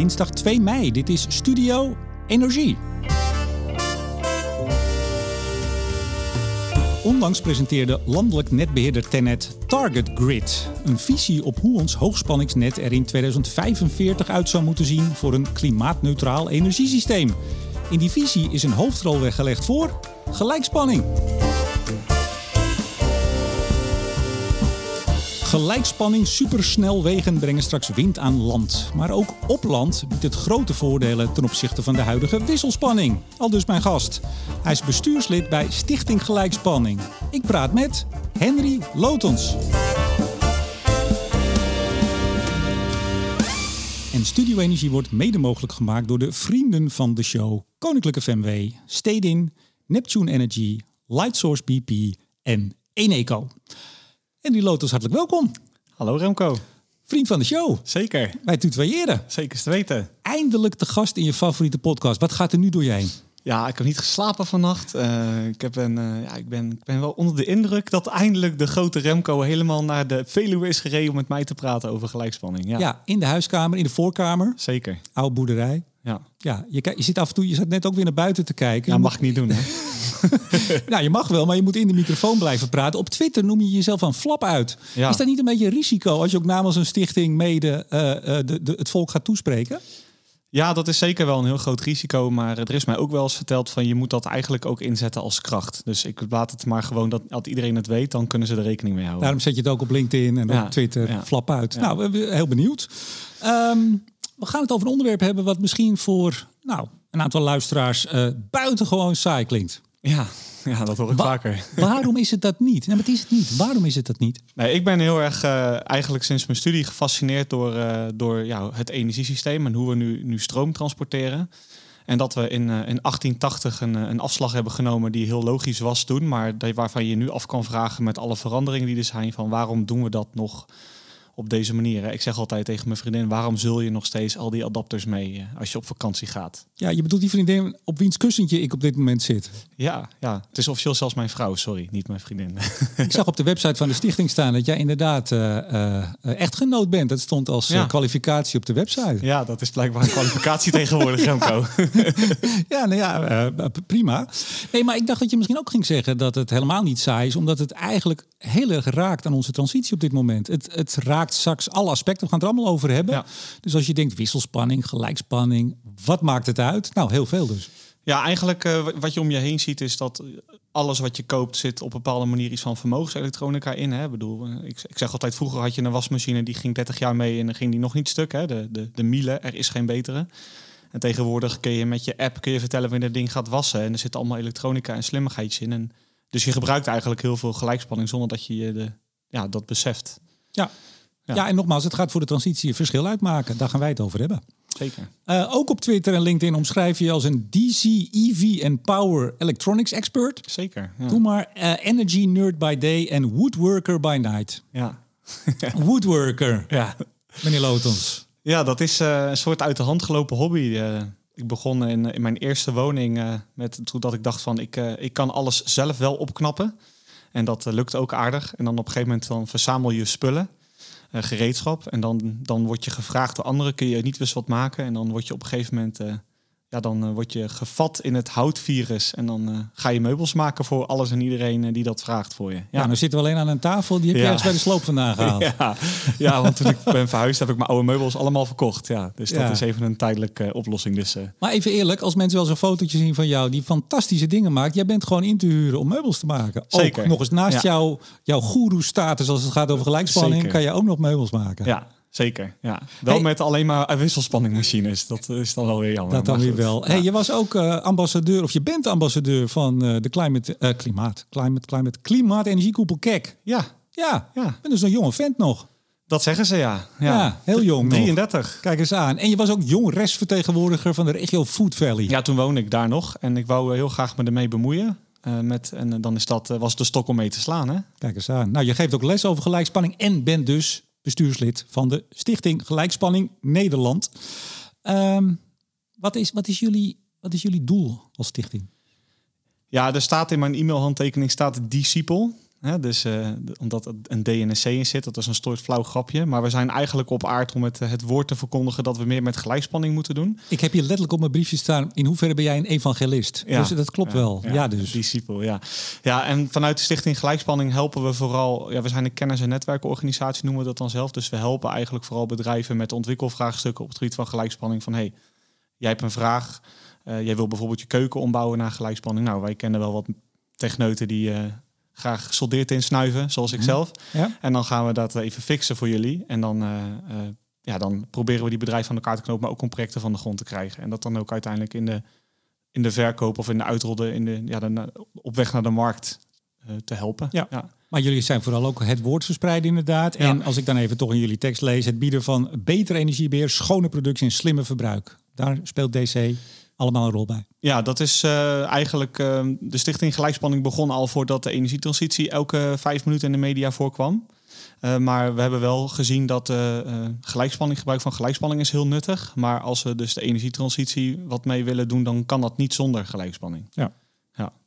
dinsdag 2 mei. Dit is Studio Energie. Onlangs presenteerde landelijk netbeheerder Tenet Target Grid. Een visie op hoe ons hoogspanningsnet er in 2045 uit zou moeten zien voor een klimaatneutraal energiesysteem. In die visie is een hoofdrol weggelegd voor gelijkspanning. Gelijkspanning, supersnelwegen brengen straks wind aan land. Maar ook op land biedt het grote voordelen ten opzichte van de huidige wisselspanning. Al dus mijn gast. Hij is bestuurslid bij Stichting Gelijkspanning. Ik praat met Henry Lotens. En Studio Energie wordt mede mogelijk gemaakt door de vrienden van de show. Koninklijke FMW, Stedin, Neptune Energy, Lightsource BP en Eneco. En die Lotus, hartelijk welkom. Hallo Remco. Vriend van de show. Zeker. Wij tutoyeren. Zeker te weten. Eindelijk de gast in je favoriete podcast. Wat gaat er nu door je heen? Ja, ik heb niet geslapen vannacht. Uh, ik, heb een, uh, ja, ik, ben, ik ben wel onder de indruk dat eindelijk de grote Remco helemaal naar de Veluwe is gereden om met mij te praten over gelijkspanning. Ja, ja in de huiskamer, in de voorkamer. Zeker. Oude boerderij. Ja. Ja, je, je zit af en toe, je zat net ook weer naar buiten te kijken. Ja, mag ik niet doen hè. nou, je mag wel, maar je moet in de microfoon blijven praten. Op Twitter noem je jezelf een flap uit. Is dat niet een beetje een risico als je ook namens een stichting mede uh, de, de, het volk gaat toespreken? Ja, dat is zeker wel een heel groot risico. Maar er is mij ook wel eens verteld van je moet dat eigenlijk ook inzetten als kracht. Dus ik laat het maar gewoon dat, dat iedereen het weet, dan kunnen ze er rekening mee houden. Daarom zet je het ook op LinkedIn en op Twitter. Flap uit. Nou, heel benieuwd. Um, we gaan het over een onderwerp hebben wat misschien voor nou, een aantal luisteraars uh, buitengewoon saai klinkt. Ja, ja, dat hoor ik vaker. Waarom is het dat niet? Nee, maar het is het niet. Waarom is het dat niet? Nee, ik ben heel erg uh, eigenlijk sinds mijn studie gefascineerd door, uh, door ja, het energiesysteem en hoe we nu, nu stroom transporteren. En dat we in, uh, in 1880 een, een afslag hebben genomen die heel logisch was toen, maar waarvan je nu af kan vragen met alle veranderingen die er zijn van waarom doen we dat nog op deze manier. Hè. Ik zeg altijd tegen mijn vriendin, waarom zul je nog steeds al die adapters mee eh, als je op vakantie gaat? Ja, je bedoelt die vriendin op wiens kussentje ik op dit moment zit. Ja, ja. het is officieel zelfs mijn vrouw, sorry, niet mijn vriendin. ik zag op de website van de stichting staan dat jij inderdaad uh, uh, echtgenoot bent. Dat stond als kwalificatie op de website. Ja, dat is blijkbaar een kwalificatie tegenwoordig, Remco. ja, nou ja, prima. Nee, maar ik dacht dat je misschien ook ging zeggen dat het helemaal niet saai is, omdat het eigenlijk heel erg raakt aan onze transitie op dit moment. Het, het raakt straks alle aspecten. We gaan het er allemaal over hebben. Dus als je denkt wisselspanning, gelijkspanning, wat maakt het uit? Nou, heel veel dus. Ja, eigenlijk uh, wat je om je heen ziet is dat alles wat je koopt zit op een bepaalde manier iets van vermogenselektronica in. Hè? Ik bedoel, eh, ik, ik zeg altijd, vroeger had je een wasmachine die ging 30 jaar mee en dan ging die nog niet stuk. Hè? De, de, de Miele, er is geen betere. En tegenwoordig kun je met je app kun je vertellen wanneer het ding gaat wassen. En er zit allemaal elektronica en slimmigheidjes in. En dus je gebruikt eigenlijk heel veel gelijkspanning zonder dat je de, ja, dat beseft. Ja. Ja. en nogmaals, het gaat voor de transitie een verschil uitmaken. Daar gaan wij het over hebben. Zeker. Uh, ook op Twitter en LinkedIn omschrijf je als een DC, EV en Power Electronics expert. Zeker. Ja. Doe maar uh, Energy Nerd by Day en Woodworker by Night. Ja. woodworker. Ja. Meneer Lotons. Ja, dat is uh, een soort uit de hand gelopen hobby. ik begon in, in mijn eerste woning met toen dat ik dacht van ik, ik kan alles zelf wel opknappen. En dat lukt ook aardig. En dan op een gegeven moment dan verzamel je spullen. Eh, gereedschap. En dan, dan word je gevraagd door anderen, kun je niet wist wat maken. En dan word je op een gegeven moment uh, ja, dan uh, word je gevat in het houtvirus. En dan uh, ga je meubels maken voor alles en iedereen uh, die dat vraagt voor je. Ja, ja dan zitten we alleen aan een tafel. Die heb je ja. ergens bij de sloop vandaan gehaald. ja. ja, want toen ik ben verhuisd heb ik mijn oude meubels allemaal verkocht. Ja, dus dat is even een tijdelijke oplossing. Dus, Maar even eerlijk, als mensen wel zo'n fotootje zien van jou... die fantastische dingen maakt. Jij bent gewoon in te huren om meubels te maken. Zeker. Ook nog eens naast jou, jouw goeroe-status als het gaat over gelijkspanning... kan je ook nog meubels maken. Ja, Zeker, ja. Wel met alleen maar wisselspanningmachines. Dat is dan wel weer jammer. Dat dan weer wel. Hey, je was ook uh, ambassadeur, of je bent ambassadeur van uh, de climate, uh, klimaat, climate, climate, klimaat, energiekoepel KEK. Ja. Ja, ja. ben dus een jonge vent nog. Dat zeggen ze, ja. Ja, ja heel jong 33. Nog. Kijk eens aan. En je was ook jong restvertegenwoordiger van de regio Food Valley. Ja, toen woonde ik daar nog. En ik wou heel graag me ermee bemoeien. met, en dan is dat, was de stok om mee te slaan, hè? Kijk eens aan. Nou, je geeft ook les over gelijkspanning en bent dus bestuurslid van de Stichting Gelijkspanning Nederland. Um, wat, is, wat, is jullie, wat is jullie doel als stichting? Ja, er staat in mijn e-mailhandtekening staat discipel. Hè? Dus uh, omdat en een C in zit, dat is een soort flauw grapje. Maar we zijn eigenlijk op aard om het, het woord te verkondigen dat we meer met gelijkspanning moeten doen. Ik heb hier letterlijk op mijn briefje staan, in hoeverre ben jij een evangelist? Ja. Dus dat klopt wel. Ja, dus. Discipel, ja. Ja, en vanuit de Stichting Gelijkspanning helpen we vooral, ja, we zijn een kennis- en netwerkorganisatie, noemen we dat dan zelf. Dus we helpen eigenlijk vooral bedrijven met ontwikkelvraagstukken op het gebied van gelijkspanning. Van hey, jij hebt een vraag, uh, jij wil bijvoorbeeld je keuken ombouwen naar gelijkspanning. Nou, wij kennen wel wat techneuten die... Uh, graag gesoldeerd in snuiven, zoals ik mhm. zelf. Ja. En dan gaan we dat even fixen voor jullie. En dan, uh, uh, ja, dan proberen we die bedrijven van elkaar te knopen, maar ook om projecten van de grond te krijgen. En dat dan ook uiteindelijk in de, in de verkoop of in de uitrollen, in de, ja, de, op weg naar de markt uh, te helpen. Ja. ja. Maar jullie zijn vooral ook het woord verspreiden inderdaad. Ja. En als ik dan even toch in jullie tekst lees, het bieden van betere energiebeheer, schone productie en slimme verbruik. Daar speelt DC allemaal een rol bij. Ja, dat is uh, eigenlijk uh, de Stichting Gelijkspanning begon al voordat de energietransitie elke vijf minuten in de media voorkwam. Uh, maar we hebben wel gezien dat gelijkspanning, gebruik van gelijkspanning is heel nuttig. Maar als we dus de energietransitie wat mee willen doen, dan kan dat niet zonder gelijkspanning. Ja.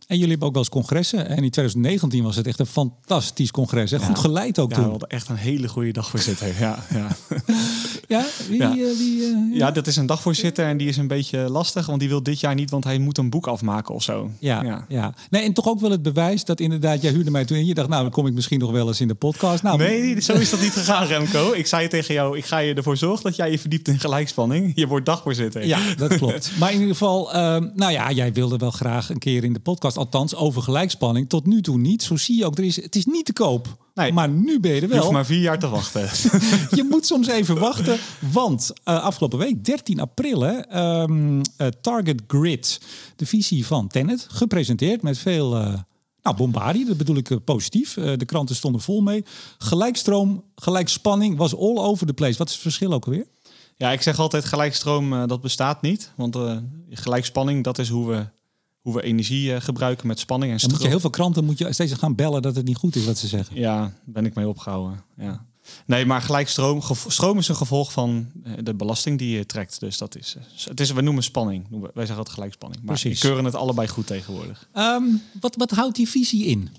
En jullie hebben ook wel eens congressen. En in 2019 was het echt een fantastisch congres. Hè? Goed geleid ook ja, toen. Hadden echt een hele goede dagvoorzitter. ja, ja. ja, wie, ja. Uh, wie uh, ja, dat is een dagvoorzitter en die is een beetje lastig. Want die wil dit jaar niet, want hij moet een boek afmaken of zo. Ja, ja. Nee, en toch ook wel het bewijs dat inderdaad, jij huurde mij toen en je dacht, nou, dan kom ik misschien nog wel eens in de podcast. Nou, nee, zo is dat niet gegaan, Remco. Ik zei tegen jou, ik ga je ervoor zorgen dat jij je verdiept in gelijkspanning. Je wordt dagvoorzitter. Ja, dat klopt. maar in ieder geval, uh, nou ja, jij wilde wel graag een keer in de podcast althans over gelijkspanning. Tot nu toe niet. Zo zie je ook, er is, het is niet te koop. Nee, maar nu ben je er wel. Je hoeft maar vier jaar te wachten. je moet soms even wachten. Want uh, afgelopen week, 13 april, hè, um, uh, Target Grid, de visie van Tenet, gepresenteerd met veel... Uh, nou, bombardie, dat bedoel ik positief. de kranten stonden vol mee. Gelijkstroom, gelijkspanning was all over the place. Wat is het verschil ook alweer? Ja, ik zeg altijd gelijkstroom, dat bestaat niet. Want gelijkspanning, dat is hoe we hoe we energie uh, gebruiken met spanning en stroom. moet je heel veel kranten moet je steeds gaan bellen dat het niet goed is wat ze zeggen. Ja, ben ik mee opgehouden. Ja. Nee, maar gelijk stroom. Stroom is een gevolg van eh, de belasting die je trekt. Dus dat is, eh, het is we noemen spanning. Wij zeggen altijd gelijkspanning. Maar Precies. we keuren het allebei goed tegenwoordig. Um, wat, wat houdt die visie in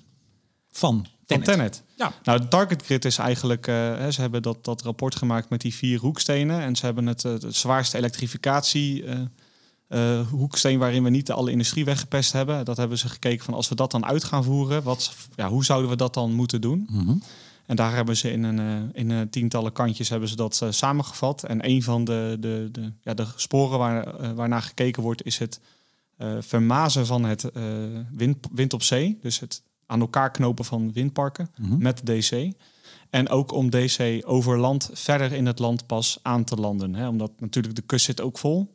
van Tenet? Van Tenet. Ja. Nou, de target grid is eigenlijk, uh, ze hebben dat, dat rapport gemaakt met die vier hoekstenen. En ze hebben het, uh, zwaarste elektrificatie uh, uh, hoeksteen waarin we niet alle industrie weggepest hebben. Dat hebben ze gekeken van als we dat dan uit gaan voeren, wat, ja, hoe zouden we dat dan moeten doen? Mhm. En daar hebben ze in een, uh, in een tientallen kantjes hebben ze dat uh, samengevat. En een van de, de, de, ja, de sporen waar, waarnaar gekeken wordt, is het vermazen van het wind, wind op zee. Dus het aan elkaar knopen van windparken mhm. met DC. En ook om DC over land verder in het land pas aan te landen. Hè? Omdat natuurlijk de kust zit ook vol.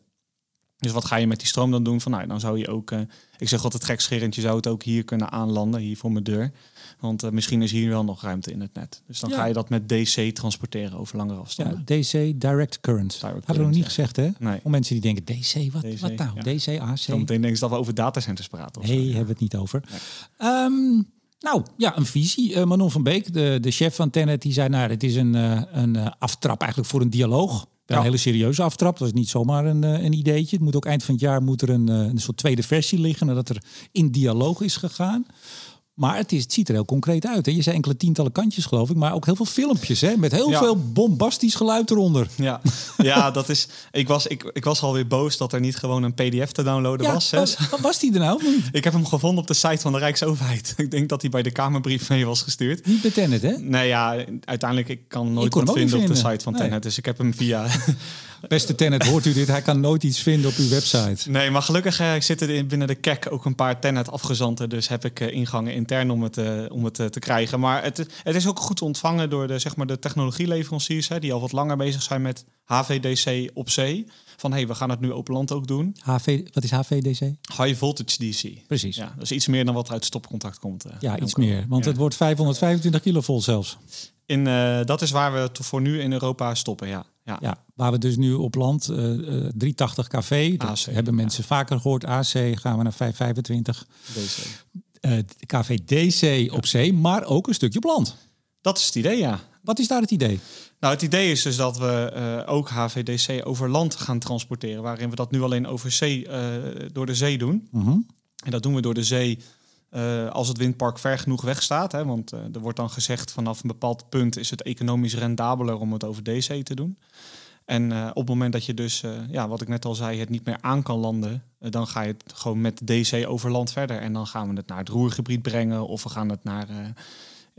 Dus wat ga je met die stroom dan doen? Van, nou, dan zou je ook, uh, ik zeg altijd gekscherend, je zou het ook hier kunnen aanlanden, hier voor mijn deur. Want uh, misschien is hier wel nog ruimte in het net. Dus dan ga je dat met DC transporteren over langere afstanden. Ja, DC, direct current. Direct Hadden we nog niet gezegd, hè? Nee. Voor mensen die denken, DC, wat, DC, wat nou? Ja. DC, AC. meteen denken ze dat we over datacenters praten. Nee, hebben we het niet over. Nee. Um, nou, ja, een visie. Uh, Manon van Beek, de, de chef van Tenet, die zei, nou, het is een, uh, een aftrap eigenlijk voor een dialoog. Een hele serieuze aftrap. Dat is niet zomaar een, eh, een ideetje. Het moet ook eind van het jaar moet er een, eh, een soort tweede versie liggen. Nadat er in dialoog is gegaan. Maar het, is, het ziet er heel concreet uit. Hè? Je zei enkele tientallen kantjes, geloof ik. Maar ook heel veel filmpjes. Hè? Met heel veel bombastisch geluid eronder. Ja, ja dat is. Ik was, ik, ik was alweer boos dat er niet gewoon een PDF te downloaden was. Wat, wat, was die er nou? Ik heb hem gevonden op de site van de Rijksoverheid. Ik denk dat hij bij de Kamerbrief mee was gestuurd. Niet bij Tenet, hè? Nee, ja, uiteindelijk ik kan nooit ik vinden, op de site van nee. Tenet. Dus ik heb hem via. Beste Tenet, hoort u dit? Hij kan nooit iets vinden op uw website. Nee, maar gelukkig uh, zitten er binnen de kek ook een paar Tenet afgezanten. Dus heb ik uh, ingangen intern om het, uh, om het te krijgen. Maar het, het is ook goed ontvangen door de, zeg maar, de technologieleveranciers... Hè, die al wat langer bezig zijn met HVDC op zee. Van, hé, hey, we gaan het nu open land ook doen. HV, wat is HVDC? High Voltage DC. Precies. Ja, dat is iets meer dan wat uit stopcontact komt. ja, iets meer. Want het wordt 525 kilovolt zelfs. In, dat is waar we voor nu in Europa stoppen, ja. Ja. ja. waar we dus nu op land uh, uh, 380 kV, dat AC, hebben mensen vaker gehoord. AC gaan we naar 525. DC. Uh, KVDC op zee, maar ook een stukje op land. Dat is het idee, ja. Wat is daar het idee? Nou, het idee is dus dat we uh, ook HVDC over land gaan transporteren, waarin we dat nu alleen over zee, uh, door de zee doen. Mm -hmm. En dat doen we door de zee Uh, als het windpark ver genoeg weg staat. Hè, want uh, er wordt dan gezegd vanaf een bepaald punt is het economisch rendabeler om het over DC te doen. En uh, op het moment dat je dus, ja, wat ik net al zei, het niet meer aan kan landen, dan ga je het gewoon met DC over land verder. En dan gaan we het naar het roergebied brengen of we gaan het naar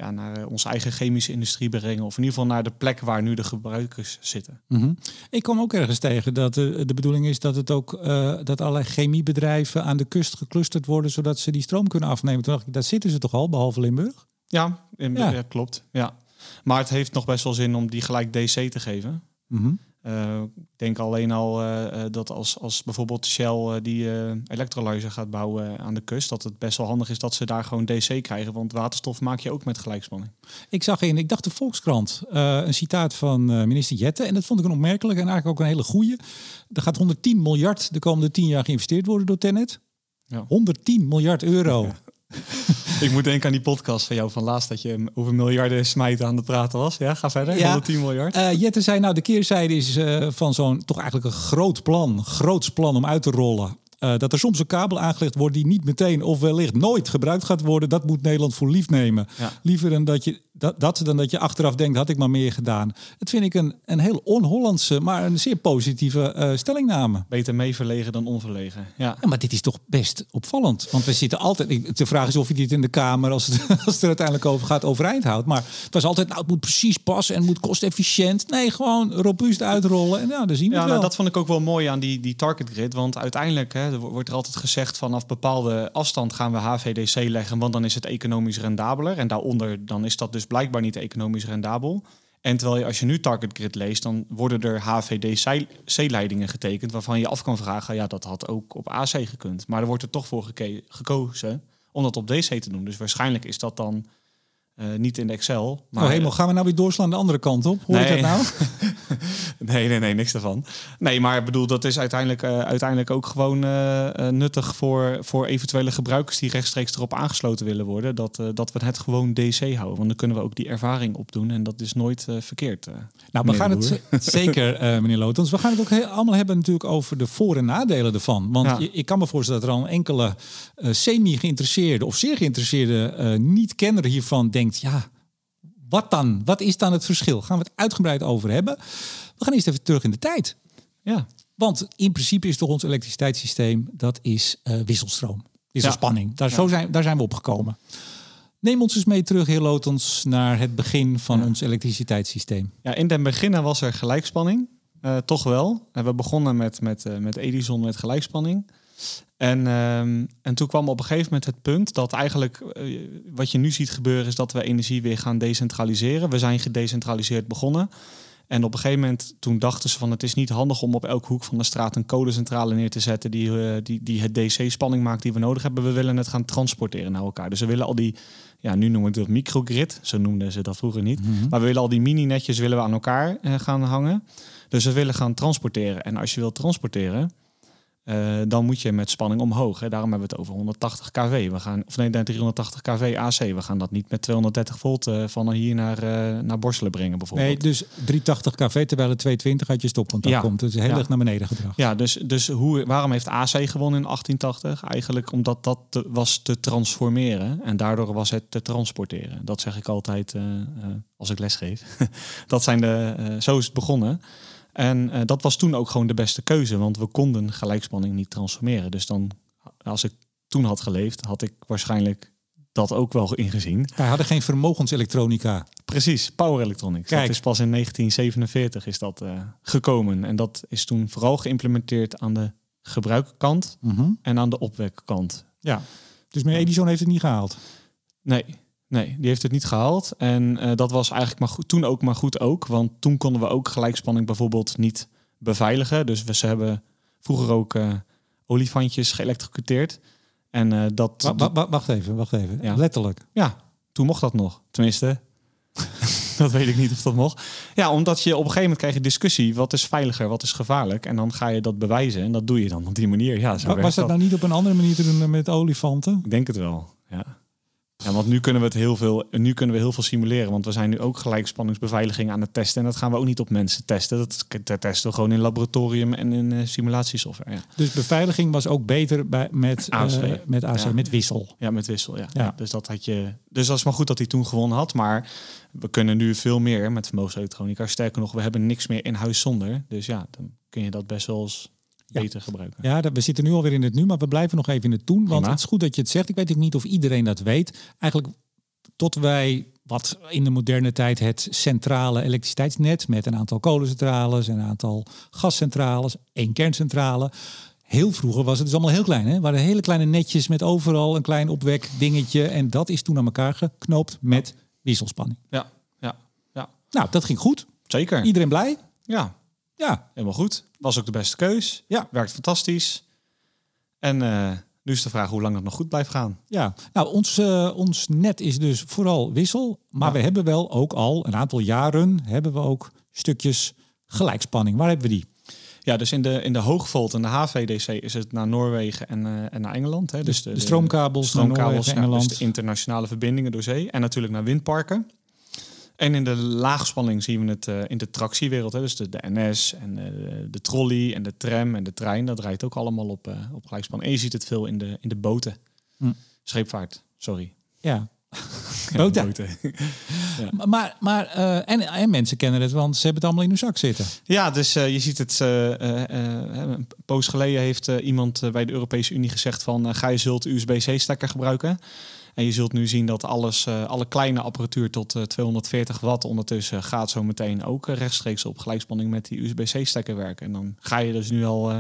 ja, naar eh, onze eigen chemische industrie brengen. Of in ieder geval naar de plek waar nu de gebruikers zitten. Mhm. Ik kwam ook ergens tegen dat de, eh, de bedoeling is dat het ook uh, dat allerlei chemiebedrijven aan de kust geclusterd worden, zodat ze die stroom kunnen afnemen. Toen dacht ik, daar zitten ze toch al, behalve Limburg? Ja, in, ja. klopt. Ja. Maar het heeft nog best wel zin om die gelijk DC te geven. Mm uh, ik denk alleen al uh, dat als, als bijvoorbeeld Shell die elektrolyzer gaat bouwen aan de kust, dat het best wel handig is dat ze daar gewoon DC krijgen. Want waterstof maak je ook met gelijkspanning. Ik zag in, ik dacht de Volkskrant, een citaat van minister Jette. En dat vond ik een opmerkelijk en eigenlijk ook een hele goede. Er gaat 110 miljard de komende 10 jaar geïnvesteerd worden door Tennet. Ja. 110 miljard euro. ik moet denken aan die podcast van jou van laatst dat je over miljarden smijten aan het praten was. Ja, ga verder. Ja. 110 miljard. Uh, Jette zei nou de keerzijde is uh, van zo'n toch eigenlijk een groot plan, groots plan om uit te rollen. Uh, dat er soms een kabel aangelegd wordt die niet meteen of wellicht nooit gebruikt gaat worden. Dat moet Nederland voor lief nemen. Ja. Liever dan dat je dat, dat dan dat je achteraf denkt, had ik maar meer gedaan. Dat vind ik een, een heel on-Hollandse, maar een zeer positieve uh, stellingname. Beter mee verlegen dan onverlegen. Ja. ja. maar dit is toch best opvallend. Want we zitten altijd. De vraag is of je dit in de Kamer, als het, als het er uiteindelijk over gaat, overeind houdt. Maar het was altijd, nou, het moet precies passen en moet kostefficiënt. Nee, gewoon robuust uitrollen. En ja, dan zien we ja, nou, dat vond ik ook wel mooi aan die, die target grid. Want uiteindelijk hè, er wordt er altijd gezegd vanaf bepaalde afstand gaan we HVDC leggen, want dan is het economisch rendabeler. En daaronder dan is dat dus blijkbaar niet economisch rendabel. En terwijl je als je nu Target Grid leest, dan worden er HVDC-leidingen getekend waarvan je af kan vragen, ja, dat had ook op AC gekund. Maar er wordt er toch voor gekozen om dat op DC te doen. Dus waarschijnlijk is dat dan uh, niet in Excel. Maar... Oh, helemaal. Gaan we nou weer doorslaan de andere kant op? Hoor nee. je dat nou? nee, nee, nee, niks daarvan. Nee, maar ik bedoel, dat is uiteindelijk, uh, uiteindelijk ook gewoon uh, nuttig voor, voor eventuele gebruikers die rechtstreeks erop aangesloten willen worden. Dat, dat we het gewoon DC houden. Want dan kunnen we ook die ervaring opdoen. En dat is nooit verkeerd. nou, we gaan het zeker, meneer Lotens. We gaan het ook allemaal hebben natuurlijk over de voor- en nadelen ervan. Want ja. ik kan me voorstellen dat er al enkele semi-geïnteresseerde of zeer geïnteresseerde niet-kenner hiervan denkt ja, wat dan? Wat is dan het verschil? Gaan we het uitgebreid over hebben. We gaan eerst even terug in de tijd. Ja. Want in principe is toch ons elektriciteitssysteem, dat is uh, wisselstroom. Wisselspanning. Daar, zo zijn, daar zijn we opgekomen. Neem ons eens mee terug, heer Lotens, naar het begin van ons elektriciteitssysteem. Ja, in den beginnen was er gelijkspanning. Uh, toch wel. En we begonnen met, met, uh, met Edison met gelijkspanning. En, um, en toen kwam op een gegeven moment het punt dat eigenlijk uh, wat je nu ziet gebeuren is dat we energie weer gaan decentraliseren. We zijn gedecentraliseerd begonnen. En op een gegeven moment toen dachten ze van het is niet handig om op elke hoek van de straat een kolencentrale neer te zetten die, uh, die, die het DC-spanning maakt die we nodig hebben. We willen het gaan transporteren naar elkaar. Dus we willen al die, ja nu noemen we het microgrid, zo noemden ze dat vroeger niet. Mm -hmm. Maar we willen al die mini-netjes willen we aan elkaar uh, gaan hangen. Dus we willen gaan transporteren. En als je wilt transporteren, uh, dan moet je met spanning omhoog. Hè. Daarom hebben we het over 180 kW. We gaan, of nee, 380 kW AC. We gaan dat niet met 230 volt uh, van hier naar, uh, naar Borselen brengen bijvoorbeeld. Nee, dus 380 kW terwijl het 220 uit je stopcontact ja. komt. Dus heel ja. erg naar beneden gedrag. Ja, dus, dus hoe, waarom heeft AC gewonnen in 1880? Eigenlijk omdat dat te, was te transformeren. En daardoor was het te transporteren. Dat zeg ik altijd als ik lesgeef. dat zijn de, zo is het begonnen. En uh, dat was toen ook gewoon de beste keuze, want we konden gelijkspanning niet transformeren. Dus dan, als ik toen had geleefd, had ik waarschijnlijk dat ook wel ingezien. Wij hadden geen vermogenselektronica. Precies, power electronics. Kijk. Dat is pas in 1947 is dat uh, gekomen. En dat is toen vooral geïmplementeerd aan de gebruikkant mm -hmm. en aan de opwekkant. Ja, dus meneer Edison heeft het niet gehaald? Nee, Nee, die heeft het niet gehaald. En uh, dat was eigenlijk maar goed, toen ook maar goed ook. Want toen konden we ook gelijkspanning bijvoorbeeld niet beveiligen. Dus we, ze hebben vroeger ook uh, olifantjes geëlectrocuteerd. En uh, dat... wacht even, wacht even. Ja. Letterlijk? Ja, toen mocht dat nog. Tenminste, dat weet ik niet of dat mocht. Ja, omdat je op een gegeven moment krijg je discussie. Wat is veiliger, wat is gevaarlijk? En dan ga je dat bewijzen. En dat doe je dan op die manier. Ja, zo was dat, dat nou niet op een andere manier te doen met olifanten? Ik denk het wel, ja. Ja, want nu kunnen we het heel veel, nu kunnen we heel veel simuleren. Want we zijn nu ook gelijkspanningsbeveiliging aan het testen. En dat gaan we ook niet op mensen testen. Dat, dat testen we gewoon in laboratorium en in uh, simulatiesoftware. Ja. Dus beveiliging was ook beter bij, met AC, uh, met, AC ja. met wissel. Ja, met wissel. Ja. ja. Dus dat had je. Dus dat is maar goed dat hij toen gewonnen had. Maar we kunnen nu veel meer met vermogenselektronica. Sterker nog, we hebben niks meer in huis zonder. Dus ja, dan kun je dat best wel eens beter gebruiken. Ja, we zitten nu alweer in het nu, maar we blijven nog even in het toen. Want het is goed dat je het zegt. Ik weet ook niet of iedereen dat weet. Eigenlijk tot wij wat in de moderne tijd het centrale elektriciteitsnet met een aantal kolencentrales, een aantal gascentrales, één kerncentrale. Heel vroeger was het dus allemaal heel klein. Hè? waren hele kleine netjes met overal een klein opwek dingetje. En dat is toen aan elkaar geknoopt met wisselspanning. Ja, ja, ja. Nou, dat ging goed. Zeker. Iedereen blij? Ja. Ja. Helemaal goed. Was ook de beste keus. Ja. Werkt fantastisch. En uh, nu is de vraag hoe lang het nog goed blijft gaan. Ja, nou, ons, uh, ons net is dus vooral wissel. Maar ja. we hebben wel ook al een aantal jaren hebben we ook stukjes gelijkspanning. Waar hebben we die? Ja, dus in de, in de hoogvolt en de HVDC is het naar Noorwegen en, uh, en naar Engeland. Hè. Dus de, de stroomkabels, de stroomkabels naar Noorwegen, Engeland. dus de internationale verbindingen door zee. En natuurlijk naar windparken. En in de laagspanning zien we het uh, in de tractiewereld. Hè. Dus de, de NS en uh, de trolley en de tram en de trein. Dat rijdt ook allemaal op, uh, op gelijkspanning. En je ziet het veel in de, in de boten. Hm. Scheepvaart, sorry. Ja. Ja. Maar, maar en, en mensen kennen het, want ze hebben het allemaal in hun zak zitten. Ja, dus je ziet het. een poos geleden heeft iemand bij de Europese Unie gezegd van... ga je zult USB-C-stekker gebruiken. En je zult nu zien dat alles, uh, alle kleine apparatuur tot uh, 240 watt ondertussen gaat zo meteen ook uh, rechtstreeks op gelijkspanning met die USB-C-stekker werken. En dan ga je dus nu al uh,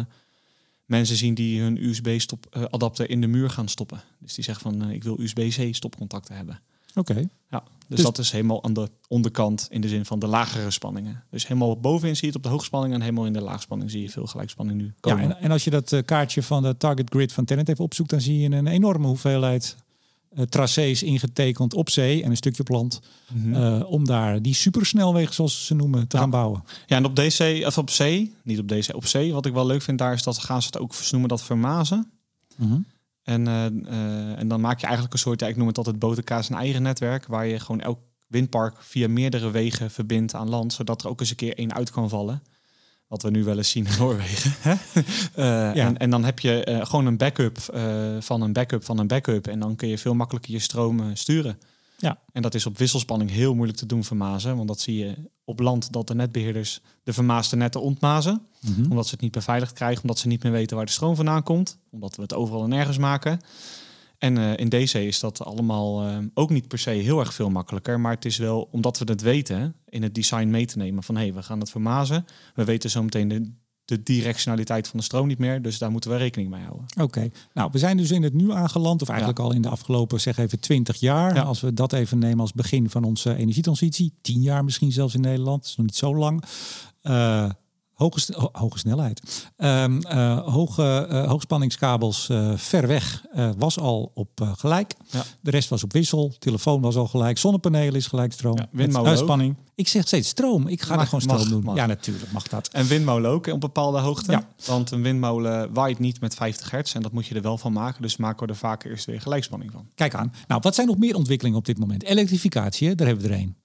mensen zien die hun USB-adapter in de muur gaan stoppen. Dus die zeggen van ik wil USB-C stopcontacten hebben. Oké. Okay. Ja, dus, dus, dat is helemaal aan de onderkant in de zin van de lagere spanningen. Dus helemaal bovenin zie je het op de hoogspanning en helemaal in de laagspanning zie je veel gelijkspanning nu komen. Ja, en, en als je dat kaartje van de target grid van Tenet even opzoekt, dan zie je een enorme hoeveelheid uh, tracés ingetekend op zee en een stukje op land. Mm -hmm. uh, om daar die supersnelwegen, zoals ze noemen, te ja. gaan bouwen. Ja, en op DC, of op zee, niet op DC, op zee. Wat ik wel leuk vind daar is dat ze gaan ze het ook noemen dat vermazen. Mm -hmm. En, uh, en dan maak je eigenlijk een soort, ja, ik noem het altijd botenkaas een eigen netwerk, waar je gewoon elk windpark via meerdere wegen verbindt aan land, zodat er ook eens een keer één uit kan vallen. Wat we nu wel eens zien in Noorwegen. uh, ja. en, en, dan heb je uh, gewoon een backup uh, van een backup van een backup. En dan kun je veel makkelijker je stroom sturen. Ja. En dat is op wisselspanning heel moeilijk te doen vermazen. Want dat zie je op land dat de netbeheerders de vermaasde netten ontmazen. Mm -hmm. Omdat ze het niet beveiligd krijgen. Omdat ze niet meer weten waar de stroom vandaan komt. Omdat we het overal en nergens maken. En uh, in DC is dat allemaal uh, ook niet per se heel erg veel makkelijker. Maar het is wel, omdat we het weten, in het design mee te nemen van hé, hey, we gaan het vermazen. We weten zo meteen de, de directionaliteit van de stroom niet meer. Dus daar moeten we rekening mee houden. Oké, okay. nou we zijn dus in het nu aangeland. Of eigenlijk ja. al in de afgelopen, zeg even 20 jaar. Ja. Als we dat even nemen als begin van onze energietransitie. 10 jaar misschien zelfs in Nederland. Dat is nog niet zo lang. Uh, Hoge, ho hoge snelheid. Um, uh, hoge, uh, hoogspanningskabels uh, ver weg was al op gelijk. Ja. De rest was op wissel. Telefoon was al gelijk. Zonnepanelen is gelijk stroom. Ja, windmolen spanning. Ik zeg steeds stroom. Ik ga mag, er gewoon stroom mag, doen. Mag. Ja, natuurlijk mag dat. En windmolen ook op bepaalde hoogte. Ja. Want een windmolen waait niet met 50 hertz. En dat moet je er wel van maken. Dus maken we er vaak eerst weer gelijkspanning van. Kijk aan. Nou, wat zijn nog meer ontwikkelingen op dit moment? Elektrificatie, hè? daar hebben we er een.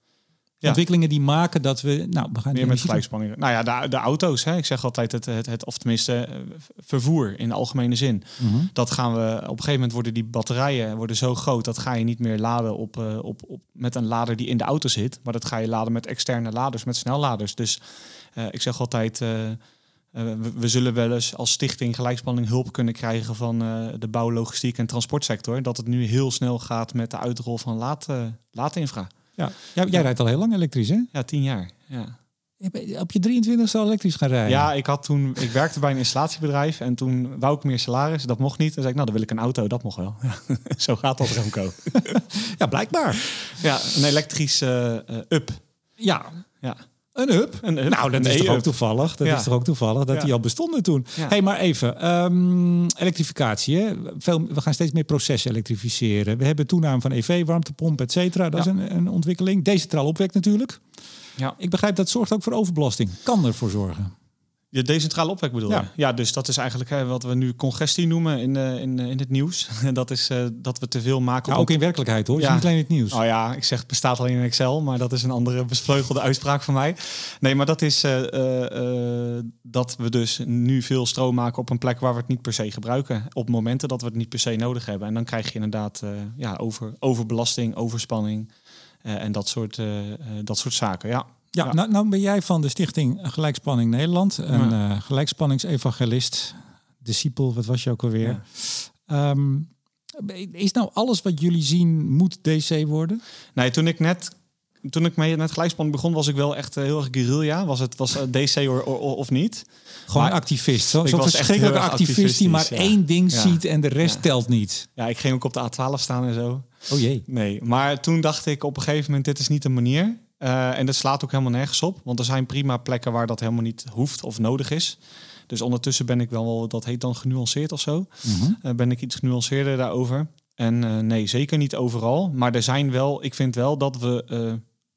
Ja. Ontwikkelingen die maken dat we. Nou, we gaan meer met gelijkspanning. Nou ja, de, de auto's. Hè. Ik zeg altijd het, het, het, of tenminste vervoer in de algemene zin. Mhm. Mm -hmm. Dat gaan we. Op een gegeven moment worden die batterijen worden zo groot. Dat ga je niet meer laden op, uh, op, op, met een lader die in de auto zit. Maar dat ga je laden met externe laders, met snelladers. Dus uh, ik zeg altijd. Uh, we, we, zullen wel eens als stichting gelijkspanning hulp kunnen krijgen van de bouw, logistiek en transportsector. Dat het nu heel snel gaat met de uitrol van laad, laadinfra. Ja, jij, jij rijdt al heel lang elektrisch, hè? Ja, tien jaar. Ja. Op je 23 zou elektrisch gaan rijden? Ja, ik had toen, ik werkte bij een installatiebedrijf en toen wou ik meer salaris. Dat mocht niet. Dan zei ik, nou, dan wil ik een auto. Dat mocht wel. Ja, zo gaat dat, Remco. ja, blijkbaar. Ja, een elektrisch uh, uh, up. Ja. Ja. Een up? Een. Nou, dat een is toch ook toevallig. Dat Ja. is toch ook toevallig dat Ja. die al bestonden toen. Ja. hey, maar even. ehm, elektrificatie. Hè? Veel, we gaan steeds meer processen elektrificeren. We hebben toename van EV, warmtepomp, et cetera. Dat is een, een ontwikkeling. Decentraal opwek natuurlijk. Ja. Ik begrijp dat zorgt ook voor overbelasting. Kan ervoor zorgen. De decentrale opwek bedoel je? Ja. Ja, dus dat is eigenlijk hè, wat we nu congestie noemen in, eh, in, eh, in het nieuws. En dat is eh, dat we te veel maken Nou, op ook in werkelijkheid hoor. Ja. is niet alleen het nieuws. Oh ja, ik zeg het bestaat alleen in Excel, maar dat is een andere bevleugelde uitspraak van mij. Nee, maar dat is eh, eh, eh, dat we dus nu veel stroom maken op een plek waar we het niet per se gebruiken. Op momenten dat we het niet per se nodig hebben. En dan krijg je inderdaad eh, ja, over, overbelasting, overspanning eh, en dat soort, eh, eh, dat soort zaken. Ja. Ja, Ja. Nou, nou ben jij van de stichting Gelijkspanning Nederland. Een Ja. eh, gelijkspanningsevangelist. Discipel, wat was je ook alweer? Ehm, is nou alles wat jullie zien moet DC worden? Nee, toen ik net. Toen ik met gelijkspanning begon, was ik wel echt eh, heel erg guerrilla. Was het was eh, DC of, niet? Gewoon Maar activist. Zo- Zo'n echt verschrikkelijke activist die maar ja. één ding Ja. ziet en de rest Ja. telt niet. Ja, ik ging ook op de A12 staan en zo. Oh jee. Nee, maar toen dacht ik op een gegeven moment, dit is niet de manier. Eh, en dat slaat ook helemaal nergens op. Want er zijn prima plekken waar dat helemaal niet hoeft of nodig is. Dus ondertussen ben ik wel, wel dat heet dan genuanceerd of zo. Mhm. Eh, ben ik iets genuanceerder daarover. En eh, nee, zeker niet overal. Maar er zijn wel, ik vind wel dat we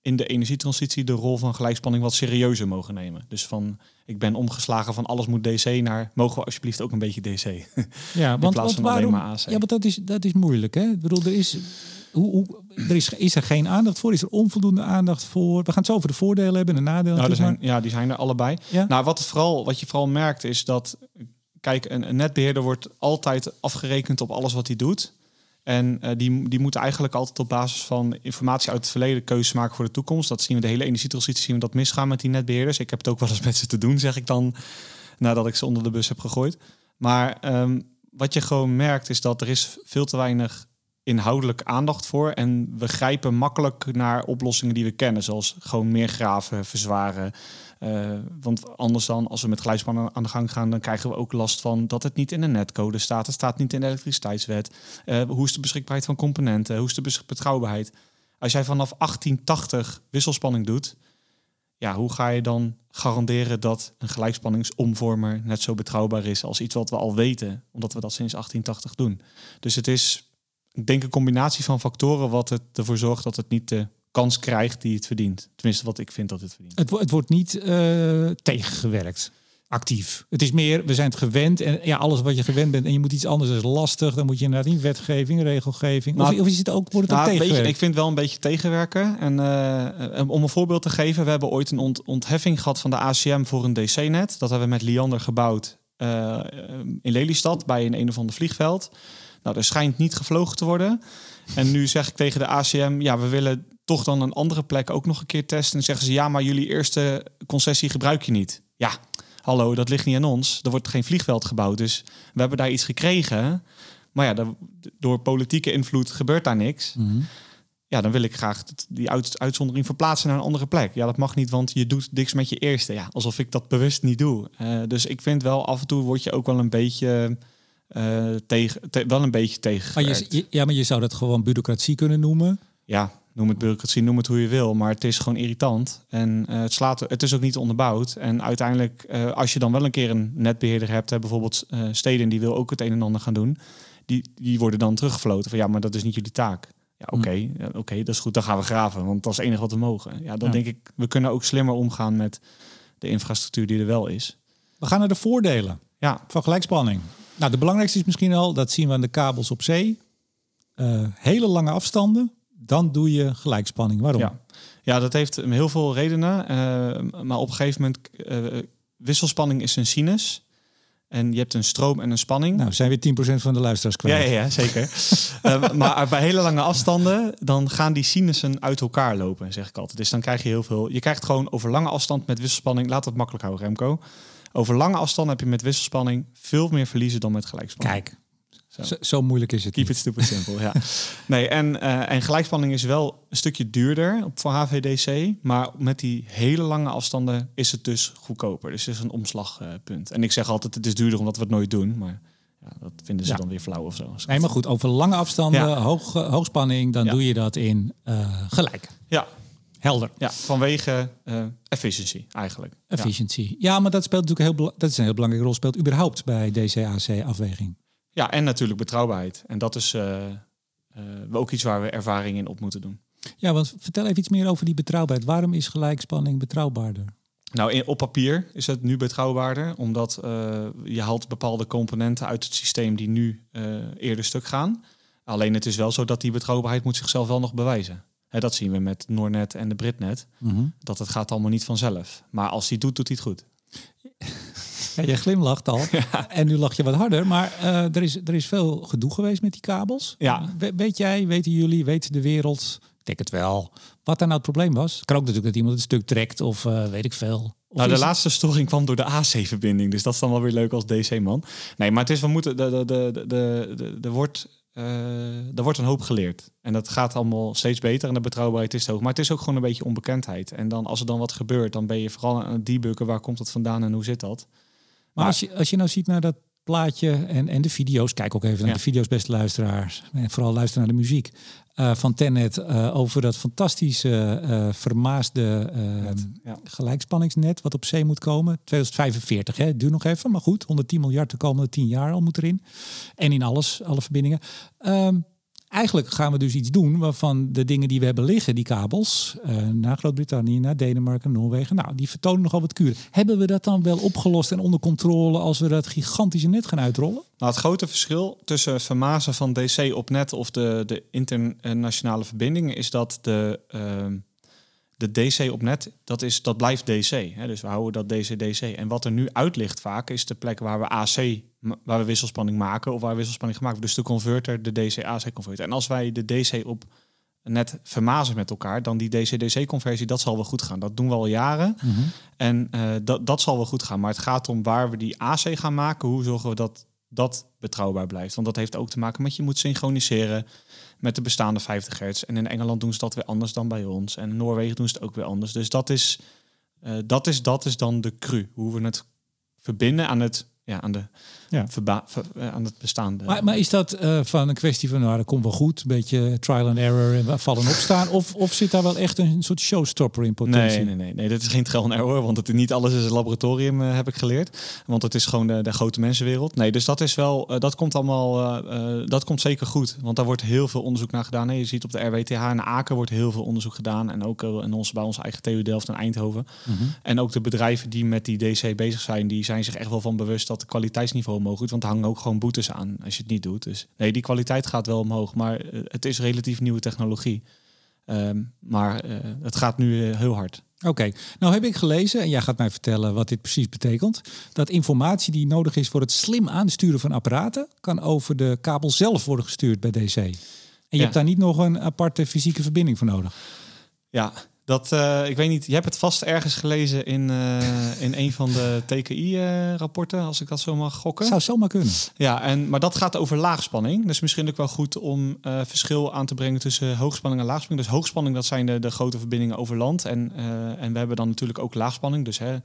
in de energietransitie de rol van gelijkspanning wat serieuzer mogen nemen. Dus van, ik ben omgeslagen van alles moet DC naar, mogen we alsjeblieft ook een beetje DC. Ja, want, plaats want van alleen waarom? maar AC. Ja, want dat is, dat is moeilijk. Hè? Ik bedoel, er is, hoe, hoe, er is, is er geen aandacht voor? Is er onvoldoende aandacht voor? We gaan het zo over de voordelen hebben en de nadelen. Nou, zijn, ja, die zijn er allebei. Ja? Nou, wat, het vooral, wat je vooral merkt is dat, kijk, een, een netbeheerder wordt altijd afgerekend op alles wat hij doet. En eh, die, die moeten eigenlijk altijd op basis van informatie uit het verleden keuzes maken voor de toekomst. Dat zien we de hele energietransitie zien we dat misgaan met die netbeheerders. Ik heb het ook wel eens met ze te doen, zeg ik dan, nadat ik ze onder de bus heb gegooid. Maar ehm, wat je gewoon merkt is dat er is veel te weinig inhoudelijk aandacht voor. En we grijpen makkelijk naar oplossingen die we kennen, zoals gewoon meer graven, verzwaren. Eh, want anders dan, als we met geluidspannen aan de gang gaan, dan krijgen we ook last van dat het niet in de netcode staat. Het staat niet in de elektriciteitswet. Eh, hoe is de beschikbaarheid van componenten? Hoe is de betrouwbaarheid? Als jij vanaf 1880 wisselspanning doet, ja, hoe ga je dan garanderen dat een gelijkspanningsomvormer net zo betrouwbaar is als iets wat we al weten, omdat we dat sinds 1880 doen? Dus het is, ik denk, een combinatie van factoren wat het ervoor zorgt dat het niet de kans krijgt die het verdient. Tenminste, wat ik vind dat het verdient. Het, het wordt niet eh, tegengewerkt. Actief. Het is meer, we zijn het gewend. En ja, alles wat je gewend bent en je moet iets anders is lastig. Dan moet je inderdaad in wetgeving, regelgeving. Nou, of, of is het ook, wordt het Nou, beetje, ik vind wel een beetje tegenwerken. En eh, om een voorbeeld te geven, we hebben ooit een ont- ontheffing gehad van de ACM voor een DC-net. Dat hebben we met Liander gebouwd eh, in Lelystad bij een een of ander vliegveld. Nou, er schijnt niet gevlogen te worden. En nu zeg ik tegen de ACM, ja, we willen toch dan een andere plek ook nog een keer testen. En zeggen ze, ja, maar jullie eerste concessie gebruik je niet. Ja, hallo, dat ligt niet aan ons. Er wordt geen vliegveld gebouwd, dus we hebben daar iets gekregen. Maar ja, door politieke invloed gebeurt daar niks. Mhm. Ja, dan wil ik graag die uit, uitzondering verplaatsen naar een andere plek. Ja, dat mag niet, want je doet niks met je eerste. Ja, alsof ik dat bewust niet doe. Eh, dus ik vind wel, af en toe word je ook wel een beetje eh, tegen, te- wel een beetje Maar tegengewerkt. je, ja, maar je zou dat gewoon bureaucratie kunnen noemen. Ja, noem het bureaucratie, noem het hoe je wil, maar het is gewoon irritant. En eh, het, slaat, het is ook niet onderbouwd. En uiteindelijk, eh, als je dan wel een keer een netbeheerder hebt, hè, bijvoorbeeld Steden, die wil ook het een en ander gaan doen, die, die worden dan teruggefloten van ja, maar dat is niet jullie taak. Ja, oké, ja, oké, dat is goed, dan gaan we graven, want dat is het enige wat we mogen. Ja, dan Ja. denk ik, we kunnen ook slimmer omgaan met de infrastructuur die er wel is. We gaan naar de voordelen Ja, van gelijkspanning. Nou, de belangrijkste is misschien al, dat zien we aan de kabels op zee. Eh, hele lange afstanden, dan doe je gelijkspanning. Waarom? Ja. ja, dat heeft heel veel redenen. eh, maar op een gegeven moment, eh, wiselspanning is een sinus. En je hebt een stroom en een spanning. Nou, zijn we 10% van de luisteraars kwijt. ja, ja, zeker. Maar bij hele lange afstanden, dan gaan die sinussen uit elkaar lopen, zeg ik altijd. Dus dan krijg je heel veel... Je krijgt gewoon over lange afstand met wisselspanning... Laat het makkelijk houden, Remco. Over lange afstand heb je met wisselspanning veel meer verliezen dan met gelijkspanning. Kijk, Zo. zo, moeilijk is het Keep niet. it stupid simple, ja. Nee, en, eh, en gelijkspanning is wel een stukje duurder op voor HVDC. Maar met die hele lange afstanden is het dus goedkoper. Dus het is een omslagpunt. en ik zeg altijd, het is duurder omdat we het nooit doen. Maar ja, dat vinden ze Ja. dan weer flauw of zo. Nee, maar goed, over lange afstanden, Ja. hoog, hoogspanning, dan doe je dat in eh, gelijk. Ja, Helder. ja, vanwege eh efficiency eigenlijk. Ja. Efficiency. Ja. maar dat speelt natuurlijk heel, dat is een heel belangrijke rol speelt überhaupt bij DCAC-afweging. Ja, en natuurlijk betrouwbaarheid. En dat is eh, ook iets waar we ervaring in op moeten doen. Ja, want vertel even iets meer over die betrouwbaarheid. Waarom is gelijkspanning betrouwbaarder? Nou, in, op papier is het nu betrouwbaarder, omdat uh, je haalt bepaalde componenten uit het systeem die nu uh, eerder stuk gaan. Alleen het is wel zo dat die betrouwbaarheid moet zichzelf wel nog bewijzen. Hè, dat zien we met Noornet en de Britnet. Mm Dat het gaat allemaal niet vanzelf. Maar als hij doet, doet hij het goed. Ja, je glimlacht al. En nu lach je wat harder. Maar uh, er, is, er is veel gedoe geweest met die kabels. Ja. We, weet jij, weten jullie, weet de wereld, ik denk het wel, wat daar nou het probleem was? Het kan ook natuurlijk dat iemand het stuk trekt of uh, weet ik veel. Of nou, de laatste storing kwam door de AC-verbinding. Dus dat is dan wel weer leuk als DC-man. Nee, maar het is, we moeten, de, de, de, de, de, de wordt uh, er wordt een hoop geleerd. En dat gaat allemaal steeds beter en de betrouwbaarheid is hoog. Maar het is ook gewoon een beetje onbekendheid. En dan als er dan wat gebeurt, dan ben je vooral aan het debuggen. Waar komt het vandaan en hoe zit dat? Maar, als, je, als je nou ziet naar dat plaatje en, en de video's, kijk ook even naar de video's, beste luisteraars. En vooral luister naar de muziek. Uh, van Tenet uh, over dat fantastische uh, vermaasde ja. gelijkspanningsnet wat op zee moet komen. 2045, hè, duurt nog even, maar goed, 110 miljard de komende 10 jaar al moet erin. En in alles, alle verbindingen. Um, eigenlijk gaan we dus iets doen waarvan de dingen die we hebben liggen, die kabels, uh, naar Groot-Brittannië, naar Denemarken, Noorwegen, nou, die vertonen nogal wat kuren. Hebben we dat dan wel opgelost en onder controle als we dat gigantische net gaan uitrollen? Nou, het grote verschil tussen vermazen van DC op net of de, de internationale verbindingen is dat de, uh, de DC op net, dat, is, dat blijft DC. Hè? Dus we houden dat DC-DC. En wat er nu uit ligt vaak, is de plek waar we AC, waar we wisselspanning maken of waar wisselspanning gemaakt wordt. Dus de converter, de DC-AC-converter. En als wij de DC op net vermazen met elkaar, dan die DC-DC-conversie, dat zal wel goed gaan. Dat doen we al jaren. Mhm. En uh, dat, dat zal wel goed gaan. Maar het gaat om waar we die AC gaan maken. Hoe zorgen we dat dat betrouwbaar blijft? Want dat heeft ook te maken met je moet synchroniseren met de bestaande 50 hertz. En in Engeland doen ze dat weer anders dan bij ons. En in Noorwegen doen ze het ook weer anders. Dus dat is, uh, dat is, dat is dan de cru. Hoe we het verbinden aan het ja, aan, de, ja. Verba eh, aan het bestaande. Maar, maar is dat uh, van een kwestie van, nou, dat komt wel goed, een beetje trial and error en vallen opstaan? Of, of zit daar wel echt een soort showstopper in potentie? Nee, nee, nee, nee dat is geen trial and error, want het, niet alles is een laboratorium, uh, heb ik geleerd. Want het is gewoon de, de grote mensenwereld. Nee, dus dat is wel, uh, dat komt allemaal, dat komt zeker goed. Want daar wordt heel veel onderzoek naar gedaan. Nee, je ziet op de RWTH en Aken wordt heel veel onderzoek gedaan. En ook in ons, bij onze eigen TU Delft en Eindhoven. -hmm. En ook de bedrijven die met die DC bezig zijn, die zijn zich echt wel van bewust dat de kwaliteitsniveau omhoog moet. Want er hangen ook gewoon boetes aan als je het niet doet. Dus nee, die kwaliteit gaat wel omhoog. Maar eh, het is relatief nieuwe technologie. Um, maar uh, het gaat nu uh, heel hard. Oké, okay. nou heb ik gelezen, en jij gaat mij vertellen wat dit precies betekent, dat informatie die nodig is voor het slim aansturen van apparaten, kan over de kabel zelf worden gestuurd bij DC. En je ja. hebt daar niet nog een aparte fysieke verbinding voor nodig. Ja, dat, uh, ik weet niet, je hebt het vast ergens gelezen in, uh, in een van de TKI-rapporten, uh, als ik dat zo mag gokken. Zou zomaar kunnen. Ja, en, maar dat gaat over laagspanning. Dus misschien ook wel goed om verschil aan te brengen tussen hoogspanning en laagspanning. Dus hoogspanning, dat zijn de, de grote verbindingen over land. En, en we hebben dan natuurlijk ook laagspanning. Dus hè,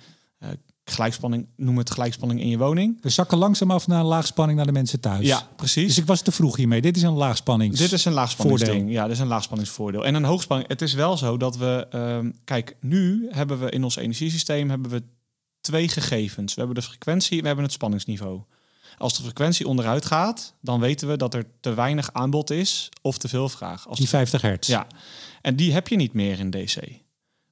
gelijkspanning, noem het gelijkspanning in je woning. We zakken langzaam af naar laagspanning naar de mensen thuis. Ja, precies. Dus ik was te vroeg hiermee. Dit is een laagspanning. Dit is een laagspanningsding. Ja, dit is een laagspanningsvoordeel. En een hoogspanning. Het is wel zo dat we, um, kijk, nu hebben we in ons energiesysteem hebben we twee gegevens. We hebben de frequentie, we hebben het spanningsniveau. Als de frequentie onderuit gaat, dan weten we dat er te weinig aanbod is of te veel vraag. Als die 50 hertz. Ja, en die heb je niet meer in DC.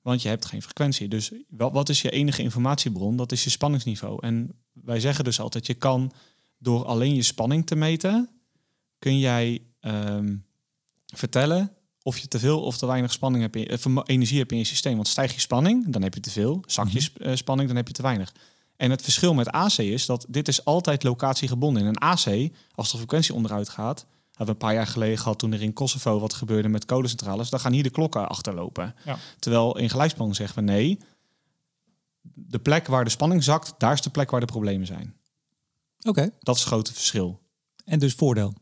Want je hebt geen frequentie. Dus wat is je enige informatiebron? Dat is je spanningsniveau. En wij zeggen dus altijd, je kan door alleen je spanning te meten, kun jij um, vertellen of je te veel of te weinig spanning hebt in, uh, energie hebt in je systeem. Want stijg je spanning, dan heb je te veel. Zak je mm -hmm. spanning, dan heb je te weinig. En het verschil met AC is dat dit is altijd locatiegebonden. In een AC, als de frequentie onderuit gaat, hebben we een paar jaar geleden gehad toen er in Kosovo wat gebeurde met kolencentrales. Dan gaan hier de klokken achterlopen. Ja. Terwijl in gelijkspanning zeggen we nee. De plek waar de spanning zakt, daar is de plek waar de problemen zijn. Oké. Dat is het grote verschil. En dus voordeel?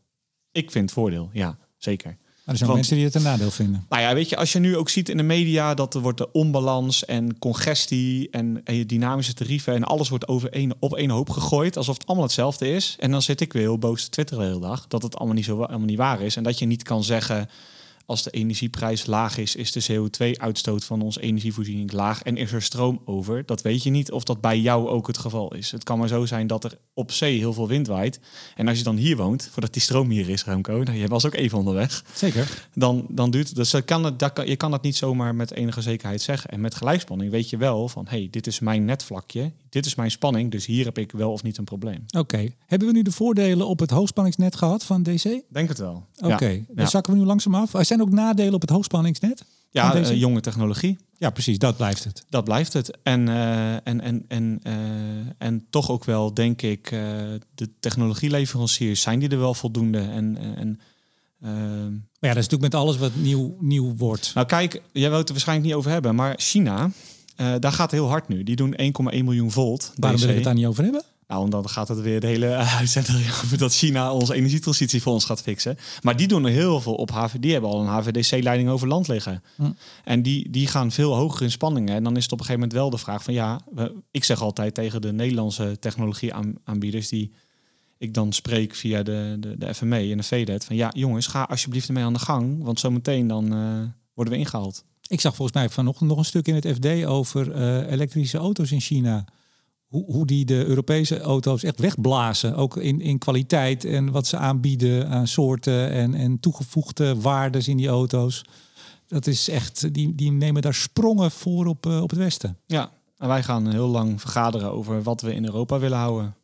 Ik vind voordeel, ja, zeker. Maar er zijn Want, mensen die het een nadeel vinden. Nou ja, weet je, als je nu ook ziet in de media dat er wordt de onbalans en congestie en, en dynamische tarieven en alles wordt over één, op één hoop gegooid, alsof het allemaal hetzelfde is. En dan zit ik weer heel boos te twitteren de hele dag dat het allemaal niet zo allemaal niet waar is en dat je niet kan zeggen als de energieprijs laag is, is de CO2-uitstoot van onze energievoorziening laag en is er stroom over. Dat weet je niet of dat bij jou ook het geval is. Het kan maar zo zijn dat er op zee heel veel wind waait. En als je dan hier woont, voordat die stroom hier is, Remco, nou, je was ook even onderweg. Zeker. Dan, dan duurt. Dus je kan, het, dat kan, je kan dat niet zomaar met enige zekerheid zeggen. En met gelijkspanning weet je wel van, hey, dit is mijn netvlakje, dit is mijn spanning, dus hier heb ik wel of niet een probleem. Oké. Hebben we nu de voordelen op het hoogspanningsnet gehad van DC? Denk het wel. Oké, Ja. dan zakken we nu langzaam af. Er zijn ook nadelen op het hoogspanningsnet? Ja, eh, jonge technologie. Ja, precies, dat blijft het. Dat blijft het. En, eh, en, en, en, eh, en toch ook wel, denk ik, de technologieleveranciers zijn die er wel voldoende. En, en, Maar ja, dat is natuurlijk met alles wat nieuw, nieuw wordt. nou kijk, jij wilt het er waarschijnlijk niet over hebben, maar China, eh, daar gaat heel hard nu. Die doen 1,1 miljoen volt. Waarom DC. wil ik het daar niet over hebben? Nou, omdat dan gaat het weer de hele eh, uitzending over dat China onze energietransitie voor ons gaat fixen. Maar die doen er heel veel op HV. Die hebben al een HVDC-leiding over land liggen. Hm. En die, die gaan veel hoger in spanningen. En dan is het op een gegeven moment wel de vraag van ja, we- ik zeg altijd tegen de Nederlandse technologieaanbieders die ik dan spreek via de, de, de FME en de VDET van ja, jongens, ga alsjeblieft ermee aan de gang, want zometeen dan eh, worden we ingehaald. Ik zag volgens mij vanochtend nog een stuk in het FD over eh, elektrische auto's in China. Hoe, hoe die de Europese auto's echt wegblazen. Ook in, in kwaliteit en wat ze aanbieden aan soorten en, en toegevoegde waardes in die auto's. Dat is echt, die, die nemen daar sprongen voor op, eh, op het Westen. Ja, en wij gaan heel lang vergaderen over wat we in Europa willen houden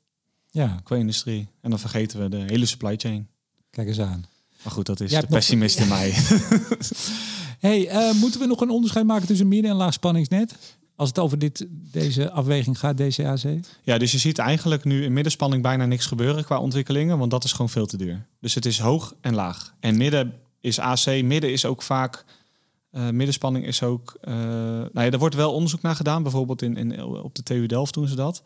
Ja, qua industrie. En dan vergeten we de hele supply chain. kijk eens aan. Maar goed, dat is Jij de nog- pessimist in mij. Hey, eh, moeten we nog een onderscheid maken tussen midden- en laagspanningsnet? Als het over dit, deze afweging gaat, DCAC? Ja, dus je ziet eigenlijk nu in middenspanning bijna niks gebeuren qua ontwikkelingen, want dat is gewoon veel te duur. Dus het is hoog en laag. En midden is AC, midden is ook vaak, eh, middenspanning is ook, eh, nou ja, er wordt wel onderzoek naar gedaan, bijvoorbeeld in, in, op de TU Delft doen ze dat.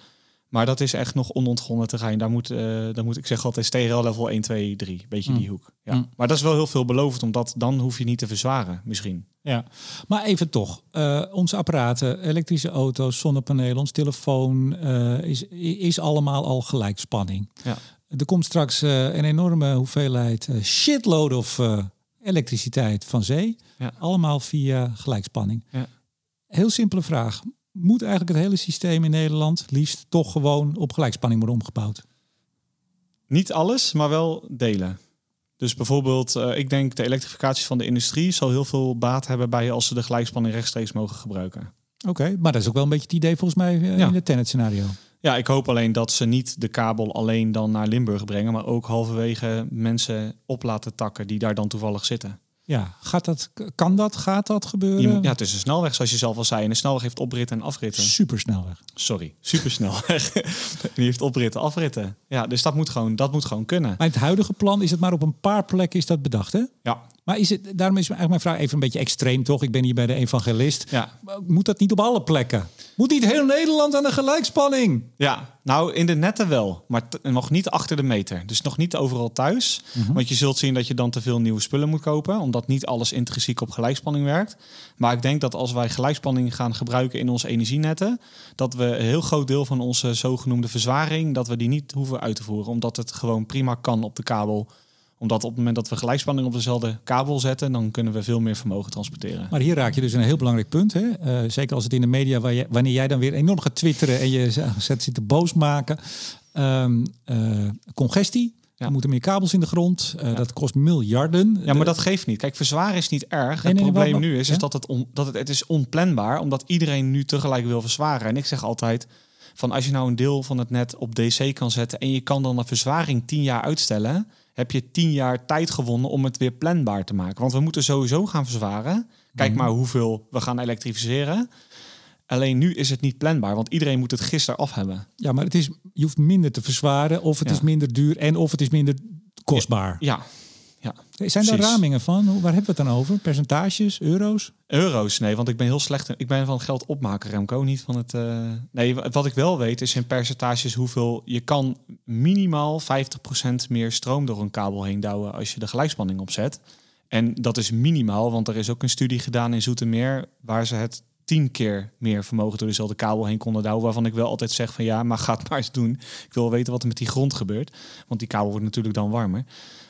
Maar dat is echt nog onontgonnen terrein. Daar moet, eh, daar moet ik zeg altijd TRL level 1, 2, 3. Beetje Mm. die hoek. Ja. Mm. Maar dat is wel heel veel belovend, omdat dan hoef je niet te verzwaren, misschien. Ja, maar even toch. eh, onze apparaten, elektrische auto's, zonnepanelen, ons telefoon eh, is, is allemaal al gelijkspanning. Ja. Er komt straks een enorme hoeveelheid shitload of elektriciteit van zee. Ja. Allemaal via gelijkspanning. Ja. Heel simpele vraag. Moet eigenlijk het hele systeem in Nederland liefst toch gewoon op gelijkspanning worden omgebouwd? Niet alles, maar wel delen. Dus bijvoorbeeld, eh, ik denk de elektrificatie van de industrie zal heel veel baat hebben bij als ze de gelijkspanning rechtstreeks mogen gebruiken. Oké, maar dat is ook wel een beetje het idee volgens mij eh, Ja. in het Tenet scenario. Ja, ik hoop alleen dat ze niet de kabel alleen dan naar Limburg brengen, maar ook halverwege mensen op laten takken die daar dan toevallig zitten. Ja, gaat dat, kan dat, gaat dat gebeuren? moet- ja, het is een snelweg, zoals je zelf al zei. En een snelweg heeft opritten en afritten. Supersnelweg. Sorry, supersnelweg. Die heeft opritten, afritten. Ja, dus dat moet gewoon, dat moet gewoon kunnen. Maar in het huidige plan is het maar op een paar plekken is dat bedacht, hè? Ja, Maar is het, daarom is eigenlijk mijn vraag even een beetje extreem, toch? Ik ben hier bij de evangelist. ja. Moet dat niet op alle plekken? Moet niet heel Nederland aan de gelijkspanning? Ja, nou in de netten wel, maar nog niet achter de meter. Dus nog niet overal thuis. Mhm. Want je zult zien dat je dan te veel nieuwe spullen moet kopen, omdat niet alles intrinsiek op gelijkspanning werkt. Maar ik denk dat als wij gelijkspanning gaan gebruiken in onze energienetten, dat we een heel groot deel van onze zogenoemde verzwaring, dat we die niet hoeven uit te voeren, omdat het gewoon prima kan op de kabel. Omdat op het moment dat we gelijkspanning op dezelfde kabel zetten, dan kunnen we veel meer vermogen transporteren. Maar hier raak je dus een heel belangrijk punt. Hè? Eh, zeker als het in de media, waar je, wanneer jij dan weer enorm gaat twitteren en je zet zit te boos maken. Ehm, eh, congestie. Ja. Er moeten meer kabels in de grond. Eh, Dat kost miljarden. Ja, maar dat geeft niet. Kijk, verzwaren is niet erg. Nee, het probleem nu is, ja? is dat, het, on, dat het, het is onplanbaar, omdat iedereen nu tegelijk wil verzwaren. En ik zeg altijd, van als je nou een deel van het net op DC kan zetten en je kan dan de verzwaring tien jaar uitstellen, heb je tien jaar tijd gewonnen om het weer planbaar te maken. Want we moeten sowieso gaan verzwaren. Kijk maar hoeveel we gaan elektrificeren. Alleen nu is het niet planbaar, want iedereen moet het gisteren af hebben. Ja, maar het is, je hoeft minder te verzwaren. Of het Ja. is minder duur en of het is minder kostbaar. Ja, ja. Zijn daar precies. ramingen van? Hoe- Waar hebben we het dan over? Percentages? Euro's? Euro's, nee, want ik ben heel slecht. in- Ik ben van geld opmaken, Remco, niet van het. eh, Nee, wa- wat ik wel weet is in percentages hoeveel je kan minimaal 50% meer stroom door een kabel heen douwen als je de gelijkspanning opzet. En dat is minimaal, want er is ook een studie gedaan in Zoetermeer waar ze het tien keer meer vermogen door dezelfde kabel heen konden douwen. Waarvan ik wel altijd zeg van ja, maar ga het maar eens doen. Ik wil weten wat er met die grond gebeurt, want die kabel wordt natuurlijk dan warmer.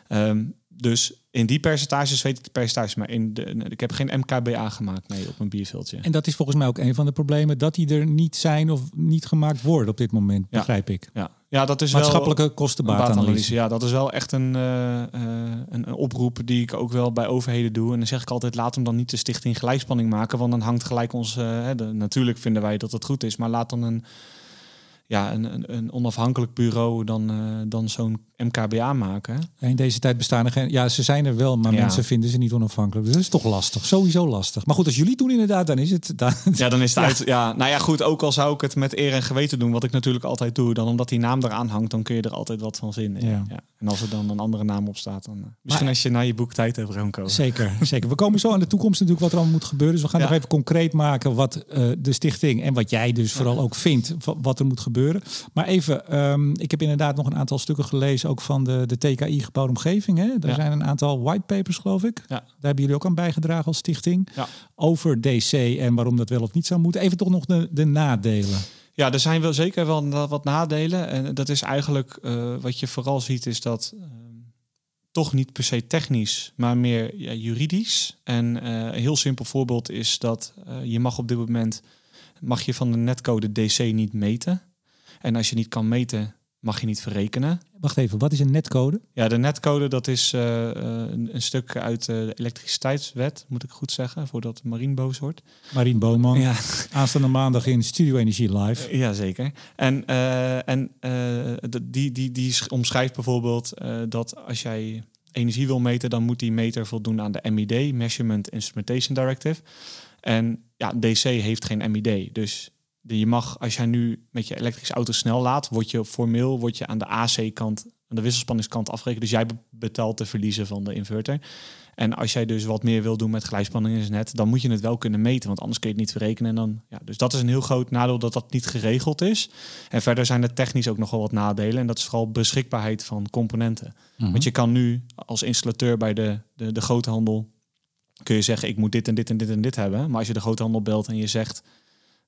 Ehm, dus in die percentages weet ik de percentages, maar in de, ik heb geen MKBA gemaakt nee, op een bierviltje. En dat is volgens mij ook een van de problemen dat die er niet zijn of niet gemaakt worden op dit moment, begrijp ik. Ja, ja dat is maatschappelijke wel, kostenbaatanalyse. Ja, dat is wel echt een, uh, een, een, oproep die ik ook wel bij overheden doe. En dan zeg ik altijd: laat hem dan niet de stichting gelijkspanning maken, want dan hangt gelijk ons. Uh, de, natuurlijk vinden wij dat het goed is, maar laat dan een ja, een, een, een onafhankelijk bureau dan, uh, dan zo'n MKBA maken. In deze tijd bestaan er geen... Ja, ze zijn er wel, maar mensen vinden ze niet onafhankelijk. Dus dat is toch lastig. Sowieso lastig. Maar goed, als jullie doen inderdaad, dan is het... Dan, ja, dan is het uit... Ja, nou ja, goed. Ook al zou ik het met eer en geweten doen, wat ik natuurlijk altijd doe, dan omdat die naam eraan hangt, dan kun je er altijd wat van vinden. Ja. ja. En als er dan een andere naam op staat, dan... Uh, misschien als je naar je boek tijd hebt, komen. Zeker, zeker. We komen zo aan de toekomst natuurlijk wat er allemaal moet gebeuren. Dus we gaan nog even concreet maken wat uh, de stichting en wat jij dus vooral ook vindt, wat er moet gebeuren. Maar even, um, ik heb inderdaad nog een aantal stukken gelezen, ook van de, de TKI gebouwde omgeving. Hè? Er zijn een aantal whitepapers, geloof ik. Ja. Daar hebben jullie ook aan bijgedragen als stichting. Ja. Over DC en waarom dat wel of niet zou moeten. Even toch nog de, de nadelen. Ja, er zijn wel zeker wel wat nadelen. En dat is eigenlijk uh, wat je vooral ziet, is dat uh, toch niet per se technisch, maar meer ja, juridisch. En uh, een heel simpel voorbeeld is dat je mag op dit moment mag je van de netcode DC niet meten. En als je niet kan meten, mag je niet verrekenen. Wacht even, wat is een netcode? Ja, de netcode dat is uh, een, een, stuk uit de elektriciteitswet, moet ik goed zeggen, voordat Marien boos wordt. Marien Boman, ja. aanstaande maandag in Studio Energie Live. Uh, ja, zeker. En, uh, en die, die, die omschrijft bijvoorbeeld dat als jij energie wil meten, dan moet die meter voldoen aan de MID, Measurement Instrumentation Directive. En ja, DC heeft geen MID, dus je mag, als jij nu met je elektrische auto snel laat, word je formeel word je aan de AC-kant, aan de wisselspanningskant afgerekend. Dus jij betaalt de verliezen van de inverter. En als jij dus wat meer wil doen met gelijkspanning in het net, dan moet je het wel kunnen meten, want anders kun je het niet verrekenen. En dan, ja, dus dat is een heel groot nadeel dat dat niet geregeld is. En verder zijn er technisch ook nog wel wat nadelen. En dat is vooral beschikbaarheid van componenten. Mhm. Want je kan nu als installateur bij de, de, de groothandel, kun je zeggen, ik moet dit en dit en dit en dit hebben. Maar als je de groothandel belt en je zegt,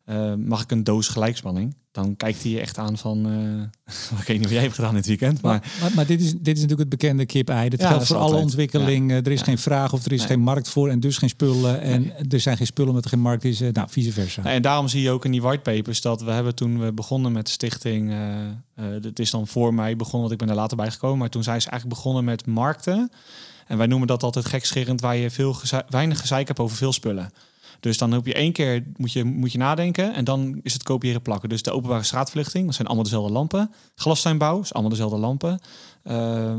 uh, mag ik een doos gelijkspanning? Dan kijkt hij je echt aan van, uh, ik weet niet wat jij hebt gedaan dit weekend. Maar, maar, maar, dit, is, dit is natuurlijk het bekende kip-ei. Dat geldt voor alle ontwikkeling. Ja. Er is geen vraag of er is geen markt voor en dus geen spullen. En er zijn geen spullen omdat er geen markt is. nou, vice versa. En daarom zie je ook in die whitepapers dat we hebben toen we begonnen met de stichting, uh, het is dan voor mij begonnen, want ik ben er later bij gekomen. Maar toen zijn ze eigenlijk begonnen met markten. En wij noemen dat altijd gekscherend, waar je veel weinig gezeik hebt over veel spullen. Dus dan heb je één keer moet je, moet je nadenken en dan is het kopiëren plakken. Dus de openbare straatverlichting, dat zijn allemaal dezelfde lampen. Glastuinbouw is allemaal dezelfde lampen. Uh,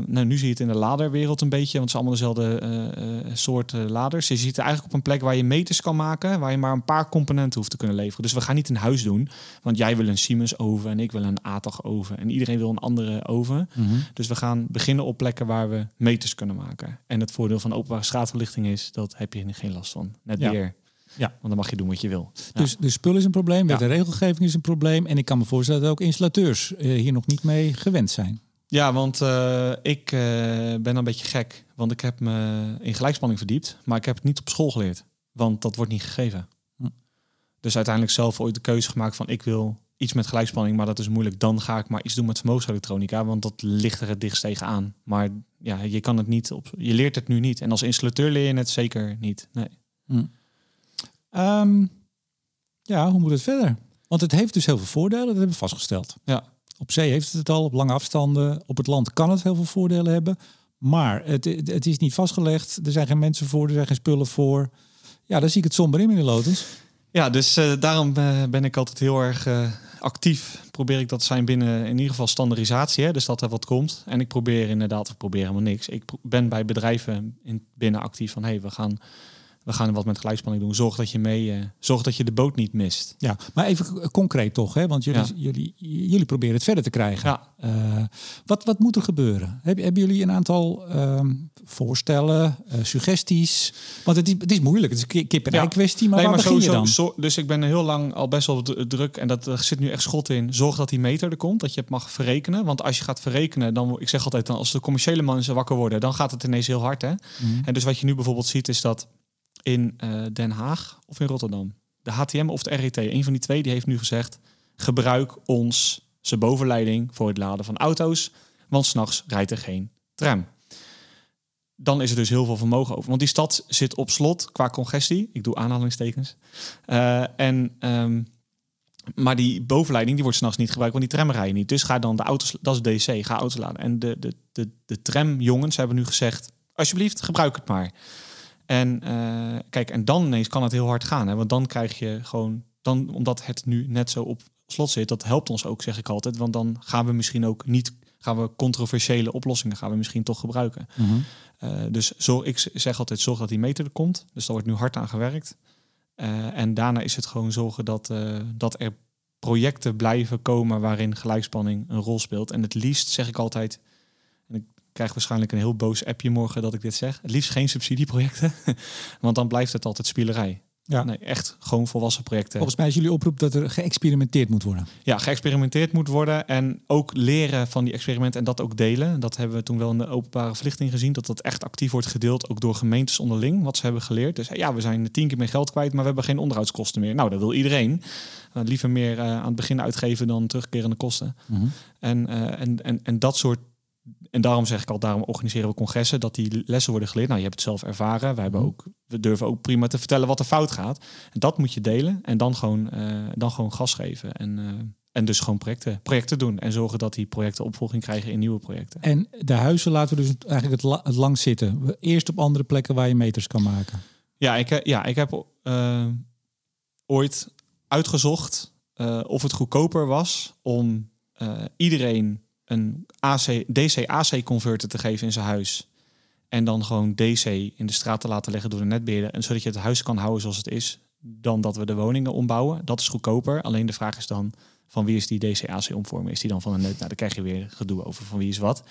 nou, nu zie je het in de laderwereld een beetje, want het zijn allemaal dezelfde uh, soort laders. Je ziet het eigenlijk op een plek waar je meters kan maken, waar je maar een paar componenten hoeft te kunnen leveren. Dus we gaan niet een huis doen, want jij wil een Siemens oven en ik wil een ATAG oven en iedereen wil een andere oven. Mm -hmm. Dus we gaan beginnen op plekken waar we meters kunnen maken. En het voordeel van openbare straatverlichting is, dat heb je geen last van. Net ja. weer ja, want dan mag je doen wat je wil. Dus de spul is een probleem, de regelgeving is een probleem. En ik kan me voorstellen dat ook installateurs uh, hier nog niet mee gewend zijn. Ja, want uh, ik uh, ben een beetje gek. Want ik heb me in gelijkspanning verdiept. Maar ik heb het niet op school geleerd. Want dat wordt niet gegeven. Hm. Dus uiteindelijk zelf ooit de keuze gemaakt van ik wil iets met gelijkspanning, maar dat is moeilijk. Dan ga ik maar iets doen met vermogenselektronica, want dat ligt er het dichtst tegenaan. Maar ja, je kan het niet op. Je leert het nu niet. En als installateur leer je het zeker niet. Nee. Hm. Um, ja, hoe moet het verder? Want het heeft dus heel veel voordelen, dat hebben we vastgesteld. Ja. Op zee heeft het het al, op lange afstanden. Op het land kan het heel veel voordelen hebben. Maar het, het is niet vastgelegd. Er zijn geen mensen voor, er zijn geen spullen voor. Ja, daar zie ik het somber in, meneer Lotens. Ja, dus uh, daarom uh, ben ik altijd heel erg uh, actief. Probeer ik dat te zijn binnen in ieder geval standaardisatie. Hè, dus dat er wat komt. En ik probeer inderdaad, we proberen helemaal niks. Ik ben bij bedrijven in, binnen actief van... hé, hey, we gaan we gaan wat met gelijkspanning doen. Zorg dat je mee, uh, zorg dat je de boot niet mist. Ja, maar even concreet toch, hè? want jullie, jullie, jullie proberen het verder te krijgen. Ja. Uh, wat, wat moet er gebeuren? Heb, hebben jullie een aantal uh, voorstellen, suggesties? Want het is, het is moeilijk, het is een kip en ja. kwestie, maar nee, waar maar begin sowieso, je dan? Zo, dus ik ben heel lang al best wel druk en dat er zit nu echt schot in. Zorg dat die meter er komt, dat je het mag verrekenen. Want als je gaat verrekenen, dan ik zeg altijd, dan als de commerciële mensen wakker worden, dan gaat het ineens heel hard. Hè? Mm. En dus wat je nu bijvoorbeeld ziet, is dat in uh, Den Haag of in Rotterdam. De HTM of de RET, een van die twee, die heeft nu gezegd: gebruik ons zijn bovenleiding voor het laden van auto's, want s'nachts rijdt er geen tram. dan is er dus heel veel vermogen over. Want die stad zit op slot qua congestie. Ik doe aanhalingstekens. Uh, en, um, maar die bovenleiding die wordt s'nachts niet gebruikt, want die tram rijden niet. Dus ga dan de auto's, dat is DC, ga auto's laden. En de, de, de, de tramjongens hebben nu gezegd, alsjeblieft, gebruik het maar. En uh, kijk, en dan ineens kan het heel hard gaan. Hè? Want dan krijg je gewoon, dan, omdat het nu net zo op slot zit, dat helpt ons ook, zeg ik altijd. Want dan gaan we misschien ook niet gaan we controversiële oplossingen gaan we misschien toch gebruiken. Mm dus zorg, ik zeg altijd zorg dat die meter er komt. Dus daar wordt nu hard aan gewerkt. Uh, en daarna is het gewoon zorgen dat, dat er projecten blijven komen waarin gelijkspanning een rol speelt. En het liefst zeg ik altijd, krijg waarschijnlijk een heel boos appje morgen dat ik dit zeg, het liefst geen subsidieprojecten, want dan blijft het altijd spielerij. Ja. Nee, echt gewoon volwassen projecten. Volgens mij is jullie oproep dat er geëxperimenteerd moet worden. Ja, geëxperimenteerd moet worden en ook leren van die experimenten en dat ook delen. Dat hebben we toen wel in de openbare verlichting gezien, dat dat echt actief wordt gedeeld, ook door gemeentes onderling, wat ze hebben geleerd. Dus ja, we zijn tien keer meer geld kwijt, maar we hebben geen onderhoudskosten meer. Nou, dat wil iedereen. Uh, liever meer uh, aan het begin uitgeven dan terugkerende kosten. Mm -hmm. en, uh, en, en, en dat soort en daarom zeg ik al, daarom organiseren we congressen, dat die lessen worden geleerd. Nou, je hebt het zelf ervaren. Wij hebben ook, we durven ook prima te vertellen wat er fout gaat. En dat moet je delen en dan gewoon, uh, dan gewoon gas geven. En, uh, en dus gewoon projecten, projecten doen. En zorgen dat die projecten opvolging krijgen in nieuwe projecten. En de huizen laten we dus eigenlijk het, la het lang zitten. Eerst op andere plekken waar je meters kan maken. Ja, ik, ja, ik heb uh, ooit uitgezocht of het goedkoper was om iedereen een AC, DC-AC-converter te geven in zijn huis. En dan gewoon DC in de straat te laten leggen door de netbeheerder. En zodat je het huis kan houden zoals het is. Dan dat we de woningen ombouwen. Dat is goedkoper. Alleen de vraag is dan van wie is die DC-AC-omvorming? Is die dan van een net? Nou, dan krijg je weer gedoe over van wie is wat.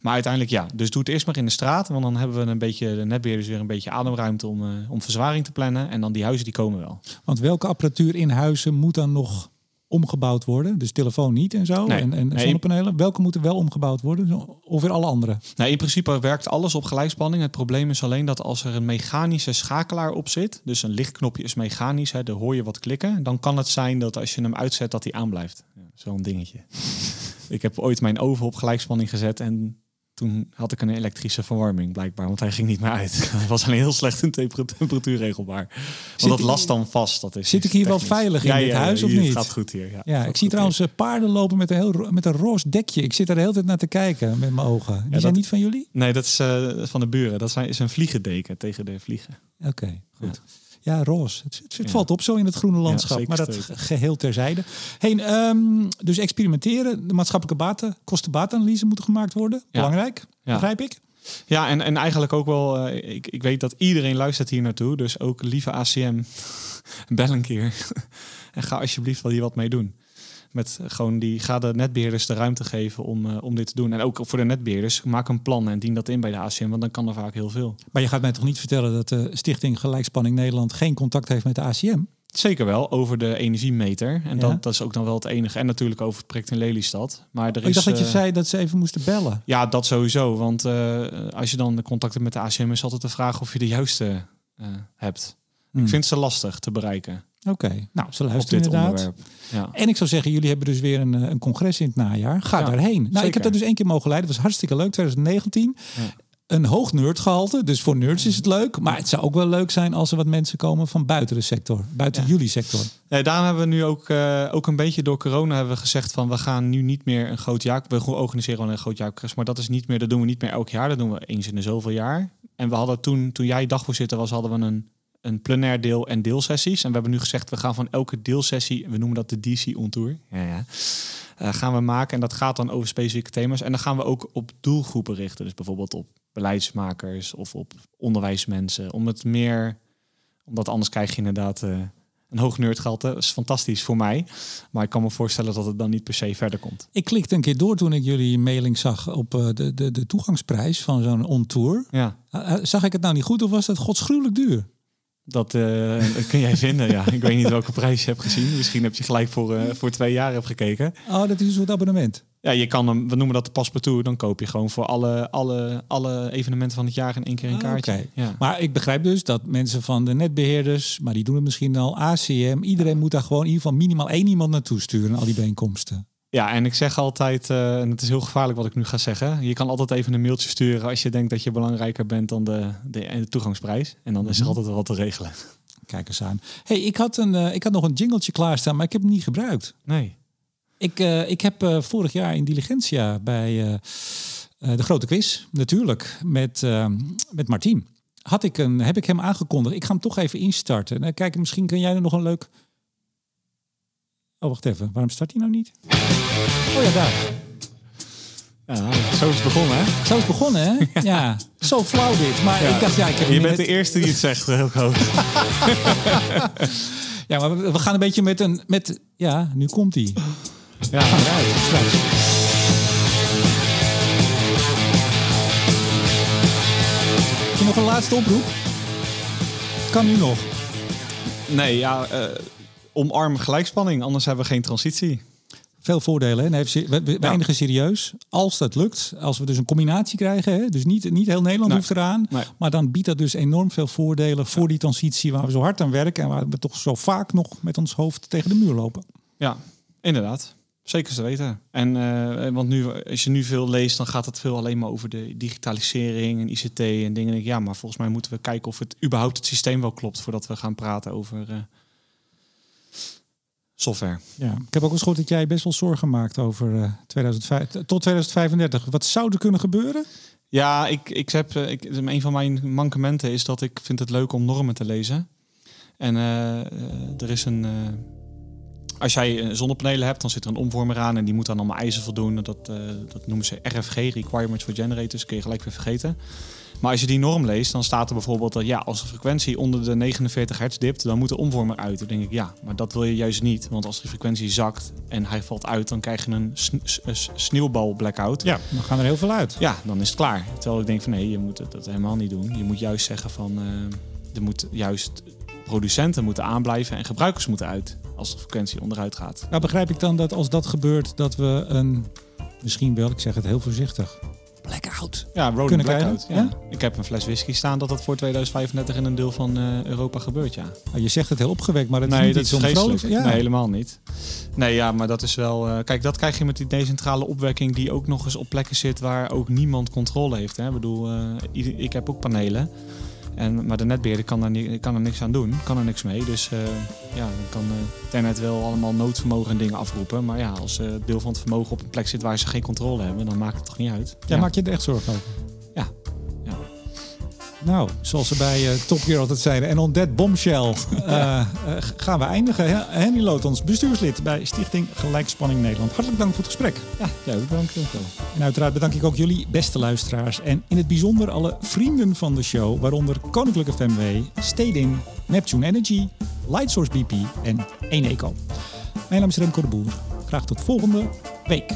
Maar uiteindelijk ja. Dus doe het eerst maar in de straat. Want dan hebben we een beetje de netbeheerders weer een beetje ademruimte om, uh, om verzwaring te plannen. En dan die huizen die komen wel. Want welke apparatuur in huizen moet dan nog omgebouwd worden. Dus telefoon niet en zo. Nee, en, en nee. zonnepanelen. Welke moeten wel omgebouwd worden? Of weer alle andere? Nou, in principe werkt alles op gelijkspanning. Het probleem is alleen dat als er een mechanische schakelaar op zit, dus een lichtknopje is mechanisch, hè, dan hoor je wat klikken. Dan kan het zijn dat als je hem uitzet, dat hij aanblijft. Ja, Zo'n dingetje. ik heb ooit mijn oven op gelijkspanning gezet en toen had ik een elektrische verwarming blijkbaar, want hij ging niet meer uit. Hij was alleen heel slecht in temperatuur regelbaar. Want dat last dan vast. Dat is zit ik hier technisch. wel veilig in ja, dit ja, huis of niet? Het gaat goed hier. Ja, Ja, ik zie trouwens uh, paarden lopen met een, heel, met een roze dekje. Ik zit daar de hele tijd naar te kijken met mijn ogen. Die dat, zijn niet van jullie? Nee, dat is uh, van de buren. Dat is een vliegendeken tegen de vliegen. Oké, okay, goed. Ja, roze. Het, het, het ja. valt op zo in het groene landschap. Maar dat geheel terzijde. Hey, um, dus experimenteren. De maatschappelijke baten, kosten-baatanalyse moeten gemaakt worden. Belangrijk, begrijp ik. Ja, en, en eigenlijk ook wel, uh, ik, ik weet dat iedereen luistert hier naartoe. Dus ook lieve ACM, bel een keer. en ga alsjeblieft wel hier wat mee doen. Met gewoon die, ga de netbeheerders de ruimte geven om, uh, om dit te doen. En ook voor de netbeheerders, maak een plan en dien dat in bij de ACM, want dan kan er vaak heel veel. Maar je gaat mij toch niet vertellen dat de Stichting Gelijkspanning Nederland geen contact heeft met de ACM? Zeker wel, over de energiemeter. En dat, ja. dat is ook dan wel het enige. En natuurlijk over het project in Lelystad. Maar er oh, ik is, dacht dat je uh, zei dat ze even moesten bellen. Ja, dat sowieso. Want uh, als je dan de contacten met de ACM is altijd de vraag of je de juiste uh, hebt. Hmm. Ik vind ze lastig te bereiken. Oké, okay. nou, ze luisteren inderdaad. Ja. En ik zou zeggen, jullie hebben dus weer een, een congres in het najaar. Ga Ja, daarheen. Nou, zeker. ik heb dat dus één keer mogen leiden. Dat was hartstikke leuk, 2019. Ja. Een hoog nerdgehalte, dus voor nerds is het leuk. Maar het zou ook wel leuk zijn als er wat mensen komen van buiten de sector. Buiten jullie sector. Nee, daarom hebben we nu ook, uh, ook een beetje door corona hebben we gezegd van we gaan nu niet meer een groot jaar. We organiseren wel een groot jaarcongres, maar dat is niet meer. Dat doen we niet meer elk jaar. Dat doen we eens in de zoveel jaar. En we hadden toen, toen jij dagvoorzitter was, hadden we een, een plenair deel en deelsessies. En we hebben nu gezegd we gaan van elke deelsessie, we noemen dat de DC on tour. Ja, ja. Uh, gaan we maken en dat gaat dan over specifieke thema's. En dan gaan we ook op doelgroepen richten. Dus bijvoorbeeld op beleidsmakers of op onderwijsmensen. Om het meer, omdat anders krijg je inderdaad uh, een hoog nerdgehalte. Dat is fantastisch voor mij. Maar ik kan me voorstellen dat het dan niet per se verder komt. Ik klikte een keer door toen ik jullie mailing zag op uh, de, de, de toegangsprijs van zo'n on-tour. Ja. Zag ik het nou niet goed of was dat godsgruwelijk duur? Dat, uh, dat kun jij vinden, ja. Ik weet niet welke prijs je hebt gezien. Misschien heb je gelijk voor, uh, voor twee jaar heb gekeken. Oh, dat is een soort abonnement. Ja, je kan hem, we noemen dat de paspartout. Dan koop je gewoon voor alle, alle, alle evenementen van het jaar in één keer een kaartje. Ah, okay. ja. Maar ik begrijp dus dat mensen van de netbeheerders, maar die doen het misschien al, ACM, iedereen moet daar gewoon in ieder geval minimaal één iemand naartoe sturen, al die bijeenkomsten. Ja, en ik zeg altijd, uh, en het is heel gevaarlijk wat ik nu ga zeggen. Je kan altijd even een mailtje sturen als je denkt dat je belangrijker bent dan de, de, toegangsprijs. En dan is er mhm. altijd wel wat te regelen. Kijk eens aan. hey, ik, had een, uh, ik had nog een jingletje klaarstaan, maar ik heb hem niet gebruikt. Nee. Ik, uh, ik heb vorig jaar in Diligentia bij de grote quiz, natuurlijk, met, met Martien. Had ik een, heb ik hem aangekondigd. Ik ga hem toch even instarten. Nou, kijk, misschien kan jij er nog een leuk Oh, wacht even. Waarom start hij nou niet? Oh ja, daar. Ja, zo is het begonnen, hè? Zo is het begonnen, hè? Ja. Zo flauw dit. Maar ik dacht, ja, ik heb Je bent de eerste die het zegt, heel groot. ja, maar we gaan een beetje met een... Met, ja, nu komt hij. Ja. Heb je nog een laatste oproep? Kan nu nog. Nee, ja... Uh omarm gelijkspanning, anders hebben we geen transitie. Veel voordelen. Hè? We, we, eindigen serieus. Als dat lukt, als we dus een combinatie krijgen, hè? dus niet, niet heel Nederland hoeft eraan, maar dan biedt dat dus enorm veel voordelen voor die transitie waar we zo hard aan werken en waar we toch zo vaak nog met ons hoofd tegen de muur lopen. Ja, inderdaad. Zeker te weten. En uh, want nu, als je nu veel leest, dan gaat het veel alleen maar over de digitalisering en ICT en dingen. Ja, maar volgens mij moeten we kijken of het überhaupt het systeem wel klopt voordat we gaan praten over. Uh, software. Ja, ik heb ook eens gehoord dat jij best wel zorgen maakt over uh, 2005, tot 2035. Wat zou er kunnen gebeuren? Ja, ik, ik heb, eh, ik, een van mijn mankementen is dat ik vind het leuk om normen te lezen. En uh, er is een. Uh, als jij zonnepanelen hebt, dan zit er een omvormer aan en die moet dan allemaal eisen voldoen. Dat, dat noemen ze RFG, Requirements for Generators, kun je gelijk weer vergeten. Maar als je die norm leest, dan staat er bijvoorbeeld dat ja, als de frequentie onder de 49 hertz dipt, dan moet de omvormer uit. Dan denk ik ja, maar dat wil je juist niet. Want als de frequentie zakt en hij valt uit, dan krijg je een sneeuwbal blackout. Ja, dan gaan er heel veel uit. Ja, dan is het klaar. Terwijl ik denk van nee, je moet dat helemaal niet doen. Je moet juist zeggen van uh, er moet juist producenten moeten aanblijven en gebruikers moeten uit als de frequentie onderuit gaat. Nou begrijp ik dan dat als dat gebeurt, dat we een, misschien wel, ik zeg het heel voorzichtig, blackout. Ja, rolling blackout. Ja. Ik heb een fles whisky staan dat dat voor 2035 in een deel van uh, Europa gebeurt, ja. Nou, je zegt het heel opgewekt, maar het nee, is niet dat is. Ja. Nee, helemaal niet. Nee, ja, maar dat is wel... Uh, kijk, dat krijg je met die decentrale opwekking die ook nog eens op plekken zit waar ook niemand controle heeft. Hè. Ik bedoel, uh, ik heb ook panelen. En, maar de netbeheerder kan er, kan er niks aan doen, kan er niks mee. Dus uh, ja, dan kan uh, net wel allemaal noodvermogen en dingen afroepen. Maar ja, als uh, deel van het vermogen op een plek zit waar ze geen controle hebben, dan maakt het toch niet uit. Ja, maak je er echt zorgen over? Ja. Nou, zoals ze bij uh, Top Gear altijd zeiden. En on that bombshell gaan we eindigen. Henry Lotons, bestuurslid bij Stichting Gelijkspanning Nederland. Hartelijk dank voor het gesprek. Ja, ja bedankt. wel. En uiteraard bedank ik ook jullie beste luisteraars. En in het bijzonder alle vrienden van de show. Waaronder Koninklijke FMW, Stedin, Neptune Energy, Lightsource BP en Eneco. Mijn naam is Remco de Boer. Graag tot volgende week.